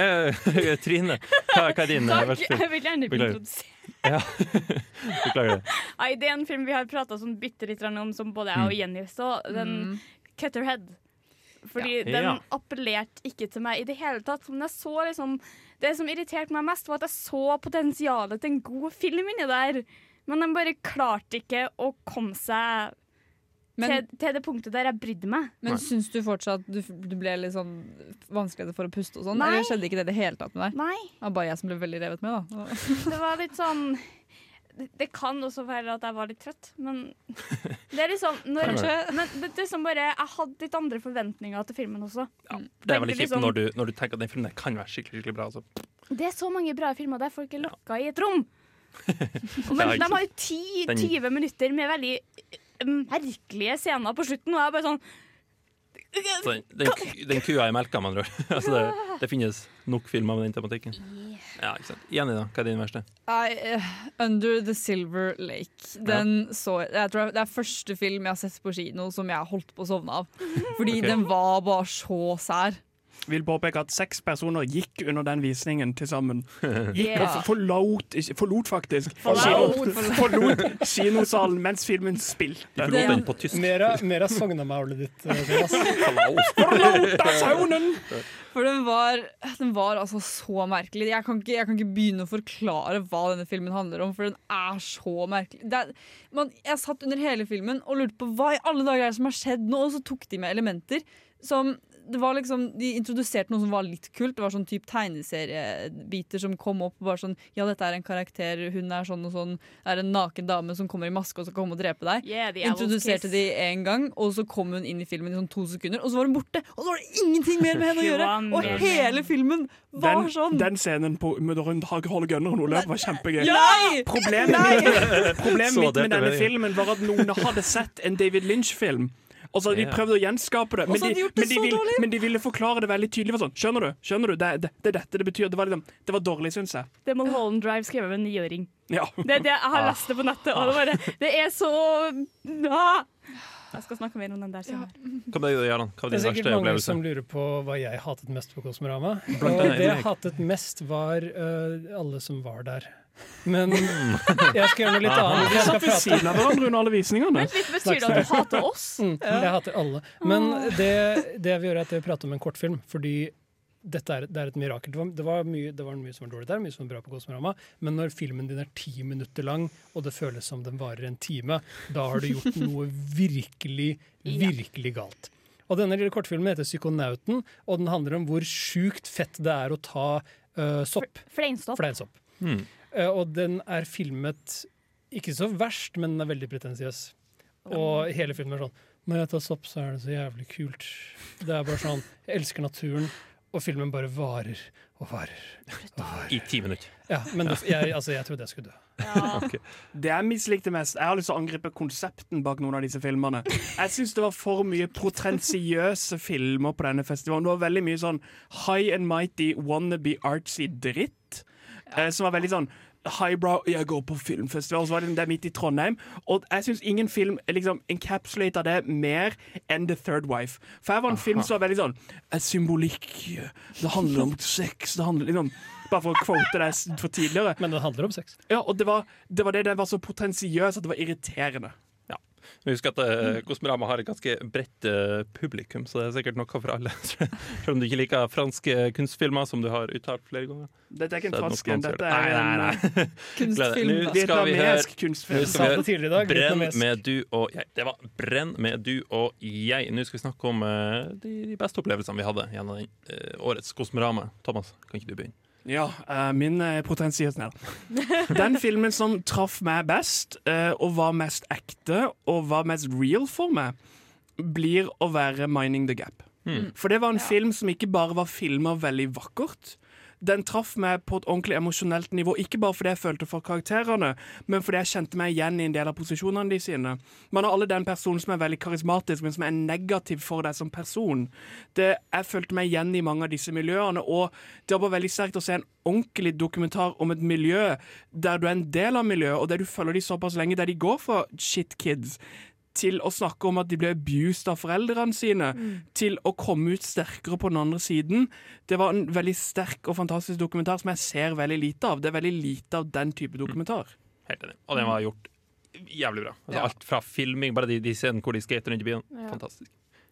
Eh, Trine, hva, hva er din eh, Takk! verste film? Jeg vil gjerne Beklager. introdusere Beklager det. Nei, Det er en film vi har prata sånn bitte litt om, som både jeg og Jenny så. Den Cutterhead. Fordi Ja. den Ja. appellerte ikke til meg i det hele tatt. Men jeg så liksom Det som irriterte meg mest, var at jeg så potensialet til en god film inni der. Men den bare klarte ikke å komme seg Men, til, til det punktet der jeg brydde meg. men Nei. syns du fortsatt du, du ble litt sånn vanskeligere for å puste og sånn? Eller skjedde ikke det i det hele tatt med deg? Nei. Det var bare jeg som ble veldig revet med, da. Det var litt sånn det, kan også være at jeg var litt trøtt, men det er liksom når, Men det er liksom bare Jeg hadde litt andre forventninger til filmen også. Ja, det er veldig kjipt liksom- når, du, når du tenker at den filmen der kan være skikkelig skikkelig bra. Altså. Det er så mange bra filmer der folk er lokka i et rom. Men, de har jo 10-20 minutter med veldig eh, merkelige scener på slutten, og jeg er bare sånn Så den, den, den kua i melka, med andre ord. Altså, det, det finnes nok filmer med den tematikken. Ja, ikke sant. Jenny, da? Hva er din verste? I, uh, Under the Silver Lake. Den så jeg tror Det er første film jeg har sett på kino som jeg holdt på å sovne av. Fordi okay. den var bare så sær. Vil påpeke at seks personer gikk under den visningen til sammen. Gikk Yeah. og forlot, ikke, forlot faktisk Forlot. Kino- forlot kinosalen mens filmen spilte. De forlot den på tysk. Mer av, mer av Sogna-maulet ditt, eh, Forlot av saunen! For den var, den var altså så merkelig. Jeg kan, ikke, jeg kan ikke begynne å forklare hva denne filmen handler om, for den er så merkelig. Det er, man, jeg satt under hele filmen og lurte på hva i alle dager er det som har skjedd nå, og så tok de med elementer som det var liksom, De introduserte noe som var litt kult. Det var sånn type tegneseriebiter som kom opp. Bare sånn, ja, dette er en karakter, hun er sånn og sånn. Er en naken dame som kommer i maske og skal komme og drepe deg. Yeah, Introduserte de en gang, og så kom hun inn i filmen i sånn to sekunder, og så var hun borte! Og så var det ingenting mer med henne å gjøre! Og hele filmen var Den, sånn! den scenen på når hun holder gunneren og løper, var kjempegøy. Nei! Problemet problemet mitt med denne filmen var at noen hadde sett en David Lynch-film. Og så hadde de prøvd å gjenskape det, men de, de men, de ville, men de ville forklare det veldig tydelig. Sånn, skjønner du? Skjønner du? Det, det, det er dette det betyr. Det var, liksom, det var dårlig, syns jeg. Det er Mulholland Drive skrevet av en niåring. Ja. Det er det jeg har lest det på nettet, og det, bare, det er så ah! Jeg skal snakke mer om den der senere. Hva med deg, Jarand? Hva var Det er din sikkert verste mange opplevelse? som lurer på hva jeg hatet mest på Kosmorama. Og det jeg hatet mest, var uh, alle som var der. Men jeg skal gjøre noe litt annet. Jeg skal Satt ved prate siden av hverandre under alle visningene. Litt, Betyr det at du hater oss? Mm, Jeg hater alle. Men det, det jeg vil gjøre, er at jeg vil prate om en kortfilm. Fordi dette er, det er et mirakel. Det var, det, var mye, det var mye som var dårlig der, mye som var bra på Kosmorama. Men når filmen din er ti minutter lang, og det føles som den varer en time, da har du gjort noe virkelig, virkelig galt. Og denne lille kortfilmen heter 'Psykonauten', og den handler om hvor sjukt fett det er å ta uh, sopp. Fleinsopp. Fleinsopp. Hmm. Eh, og den er filmet ikke så verst, men den er veldig pretensiøs. Og hele filmen er sånn Når jeg tar sopp, så er det så jævlig kult. Det er bare sånn Jeg elsker naturen. Og filmen bare varer og varer. Og varer. I ti minutter. Ja, men det, jeg, altså, jeg trodde jeg skulle dø. Det jeg mislikte mest Jeg har lyst til å angripe konsepten bak noen av disse filmene. Jeg syns det var for mye potensiøse filmer på denne festivalen. Det var veldig mye sånn high and mighty wannabe artsy dritt. Eh, som var veldig sånn Highbrow, jeg går på filmfestival, så var det, det midt i Trondheim. Og jeg syns ingen film liksom encapsulater det mer enn The Third Wife. For her var en film som var veldig sånn Symbolikk. Det handler om sex. Det handler liksom Bare for å quote deg for tidligere. Men det handler om sex. Ja, og det var det, var det, det var så potensiøst at det var irriterende. Husk at uh, Kosmorama har et ganske bredt uh, publikum, så det er sikkert noe for alle. Selv om du ikke liker franske kunstfilmer, som du har uttalt flere ganger. Dette er ikke en fransk en, dette er det. en Nei, nei, nei. Kunstfilm. Nå skal vi høre Nå kunstfilm. skal vi. Brenn med du og jeg. Det var Brenn med du og jeg. Nå skal vi snakke om uh, de, de beste opplevelsene vi hadde gjennom eh, årets Kosmorama. Thomas, kan ikke du begynne? Ja, uh, min uh, potensiøs ned. Den filmen som traff meg best, uh, og var mest ekte, og var mest real for meg, blir å være 'Mining the Gap'. Mm. For det var en film som ikke bare var filma veldig vakkert. Den traff meg på et ordentlig emosjonelt nivå, ikke bare fordi jeg følte for karakterene, men fordi jeg kjente meg igjen i en del av posisjonene de sine. Man har alle den personen som er veldig karismatisk, men som er negativ for deg som person. Det, jeg følte meg igjen i mange av disse miljøene, og det var bare veldig sterkt å se en ordentlig dokumentar om et miljø der du er en del av miljøet, og der du følger de såpass lenge, der de går for shit kids til å snakke om at de ble abused av foreldrene sine, til å komme ut sterkere på den andre siden. Det var en veldig sterk og fantastisk dokumentar som jeg ser veldig lite av. Det er veldig lite av den type dokumentar. Helt enig. Og den var gjort jævlig bra. Altså, Ja. Alt fra filming, bare de, de scenene hvor de skater rundt i byen. Ja. Fantastisk.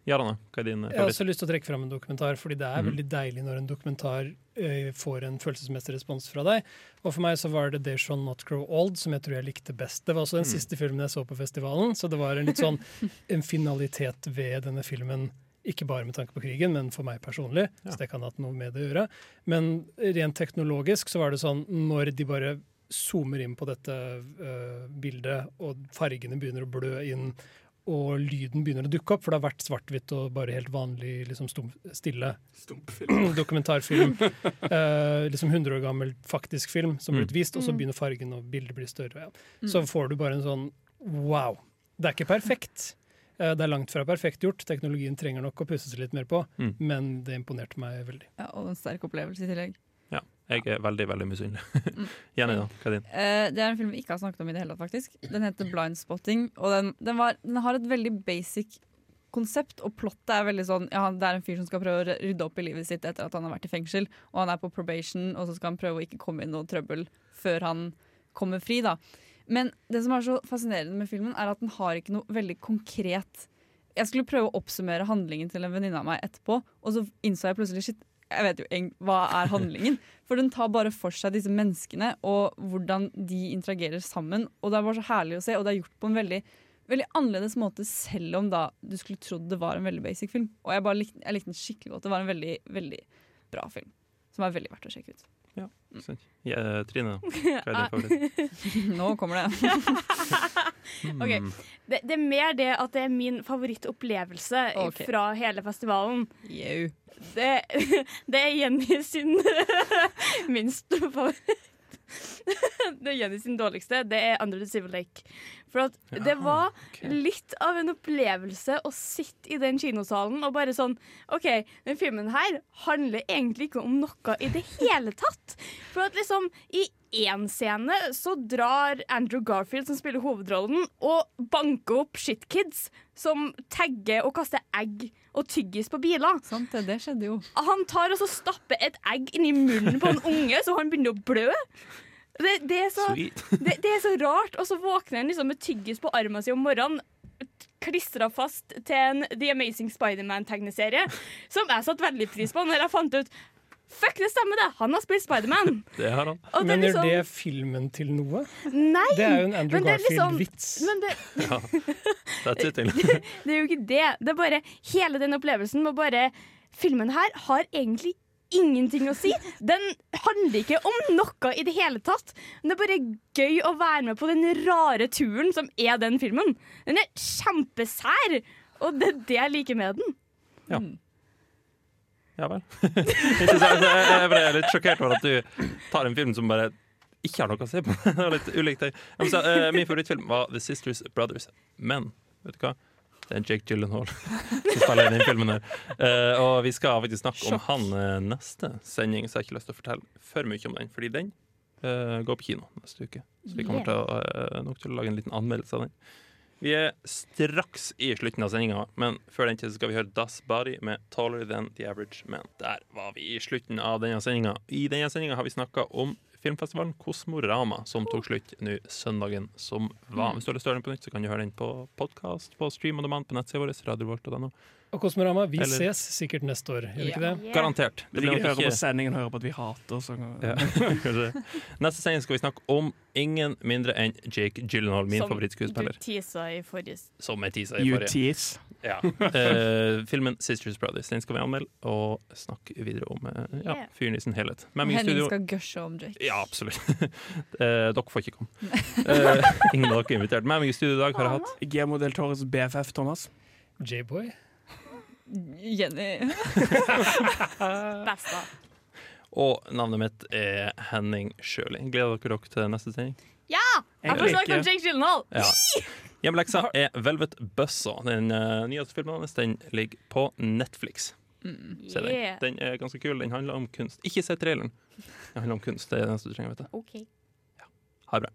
Jarane, hva er din favoritt? Jeg har også lyst til å trekke fram en dokumentar, fordi det er mm. veldig deilig når en dokumentar eh, får en følelsesmessig respons fra deg. Og for meg så var det 'They Shall Not Grow Old' som jeg tror jeg likte best. Det var også den Mm. siste filmen jeg så på festivalen, så det var en litt sånn en finalitet ved denne filmen. Ikke bare med tanke på krigen, men for meg personlig. Ja. Så det kan ha hatt noe med det å gjøre. Men rent teknologisk så var det sånn når de bare zoomer inn på dette eh, bildet, og fargene begynner å blø inn, og lyden begynner å dukke opp, for det har vært svart-hvitt og bare helt vanlig liksom stum, stille dokumentarfilm. Eh, liksom 100 år gammel faktisk film som Mm. blir vist, og så Mm. begynner fargen og bildet blir større. Ja. Mm. Så får du bare en sånn wow. Det er ikke perfekt. Eh, det er langt fra perfekt gjort. Teknologien trenger nok å pusses litt mer på, Mm. men det imponerte meg veldig. Ja, og en sterk opplevelse i tillegg. Jeg er veldig, veldig misunnelig. Jenny, da? Hva er din? Eh, det er en film vi ikke har snakket om i det hele tatt, faktisk. Den heter Blindspotting, og den, den, var, den har et veldig basic konsept, og plottet er veldig sånn ja, Det er en fyr som skal prøve å rydde opp i livet sitt etter at han har vært i fengsel, og han er på probation, og så skal han prøve å ikke komme i noe trøbbel før han kommer fri, da. Men det som er så fascinerende med filmen, er at den har ikke noe veldig konkret Jeg skulle prøve å oppsummere handlingen til en venninne av meg etterpå, og så innså jeg plutselig shit, jeg vet jo egentlig hva er handlingen. For den tar bare for seg disse menneskene og hvordan de interagerer sammen. Og det er bare så herlig å se, og det er gjort på en veldig, veldig annerledes måte, selv om da du skulle trodd det var en veldig basic film. Og jeg, bare likte, jeg likte den skikkelig godt. Det var en veldig, veldig bra film. Som er veldig verdt å sjekke ut. Sant. Ja, Trine, hva er din favoritt? Nå kommer det. Ok. Mm. Det, det er mer det at det er min favorittopplevelse okay. fra hele festivalen. Det, det er Jenny sin minst favoritt. det er Jenny sin dårligste, det er Under the Civil Lake. For at det var litt av en opplevelse å sitte i den kinosalen og bare sånn OK, den filmen her handler egentlig ikke om noe i det hele tatt. For at liksom i én scene så drar Andrew Garfield, som spiller hovedrollen, og banker opp shitkids som tagger og kaster egg og tyggis på biler. Sant det, det skjedde jo. Han tar og så stapper et egg inn i munnen på en unge, så han begynner å blø. Det, det, er så, det, det er så rart. Og så våkner han liksom med tyggis på armen sin om morgenen. Klistra fast til en The Amazing Spiderman-tegneserie, som jeg satte veldig pris på når jeg fant ut Fuck, det stemmer, det! Han har spilt Spiderman. Det har han. Og er Men gjør liksom- det filmen til noe? Nei! Det er jo en Andrew men det er liksom- Garfield-vits. Men det, Ja. That's it, egentlig. det er jo ikke det. Det er bare hele den opplevelsen med bare Filmen her har egentlig ingenting å si. Den handler ikke om noe i det hele tatt. Men det er bare gøy å være med på den rare turen som er den filmen. Den er kjempesær, og det er det jeg liker med den. Ja. Ja vel. Jeg ble litt sjokkert over at du tar en film som bare ikke har noe å se på. Det var litt ulikt deg. Eh, Min favorittfilm var The Sisters Brothers. Men vet du hva? Det er Jake Gyllenhaal som spiller i den filmen. her uh, Og vi skal faktisk snakke om han eh, neste sending, så jeg har ikke lyst til å fortelle for mye om den. Fordi den uh, går på kino neste uke. Så vi kommer til å, uh, nok til å lage en liten anmeldelse av den. Vi er straks i slutten av sendinga, men før den tid skal vi høre Das Body med 'Taller Than The Average Man'. Der var vi i slutten av denne sendinga. I denne sendinga har vi snakka om filmfestivalen Kosmorama, som tok slutt nå søndagen som var. Hvis du har lyst til å høre den på nytt, så kan du høre den på podkast på Stream og Demand på nettsida vår, radiovolt.no. Og Kosmorama, vi Eller- ses sikkert neste år, gjør vi ikke det? Garantert. Det blir ikke hører på sendingen hører på at vi hater, så Ja. Neste sending skal vi snakke om ingen mindre enn Jake Gyllenhaal, min Som favorittskuespiller. Du tisa i forrige Som er teasa i You forrige. tease. Ja. uh, filmen 'Sisters Brothers' Den skal vi anmelde og snakke videre om uh, ja, fyren i sin helhet. Henning studio skal gushe om Jake. Ja, absolutt. uh, dere får ikke komme. Eh, ingen av dere er invitert. Meg i studio i dag har jeg hatt G-modell Torres BFF, Thomas. J-boy. Jenny. Besta. Og navnet mitt er Henning Sjøli. Gleder dere dere til neste sending? Ja! Jeg får snakke om. Jake Gyllenhaal. Ja. Hjemmeleksa er Velvet Buzzer. Den uh, nyeste filmen hans den ligger på Netflix. Se den. Den er ganske kul. Den handler om kunst. Ikke se traileren. Den handler om kunst. Det er det eneste du trenger å vite. OK. Ha det bra.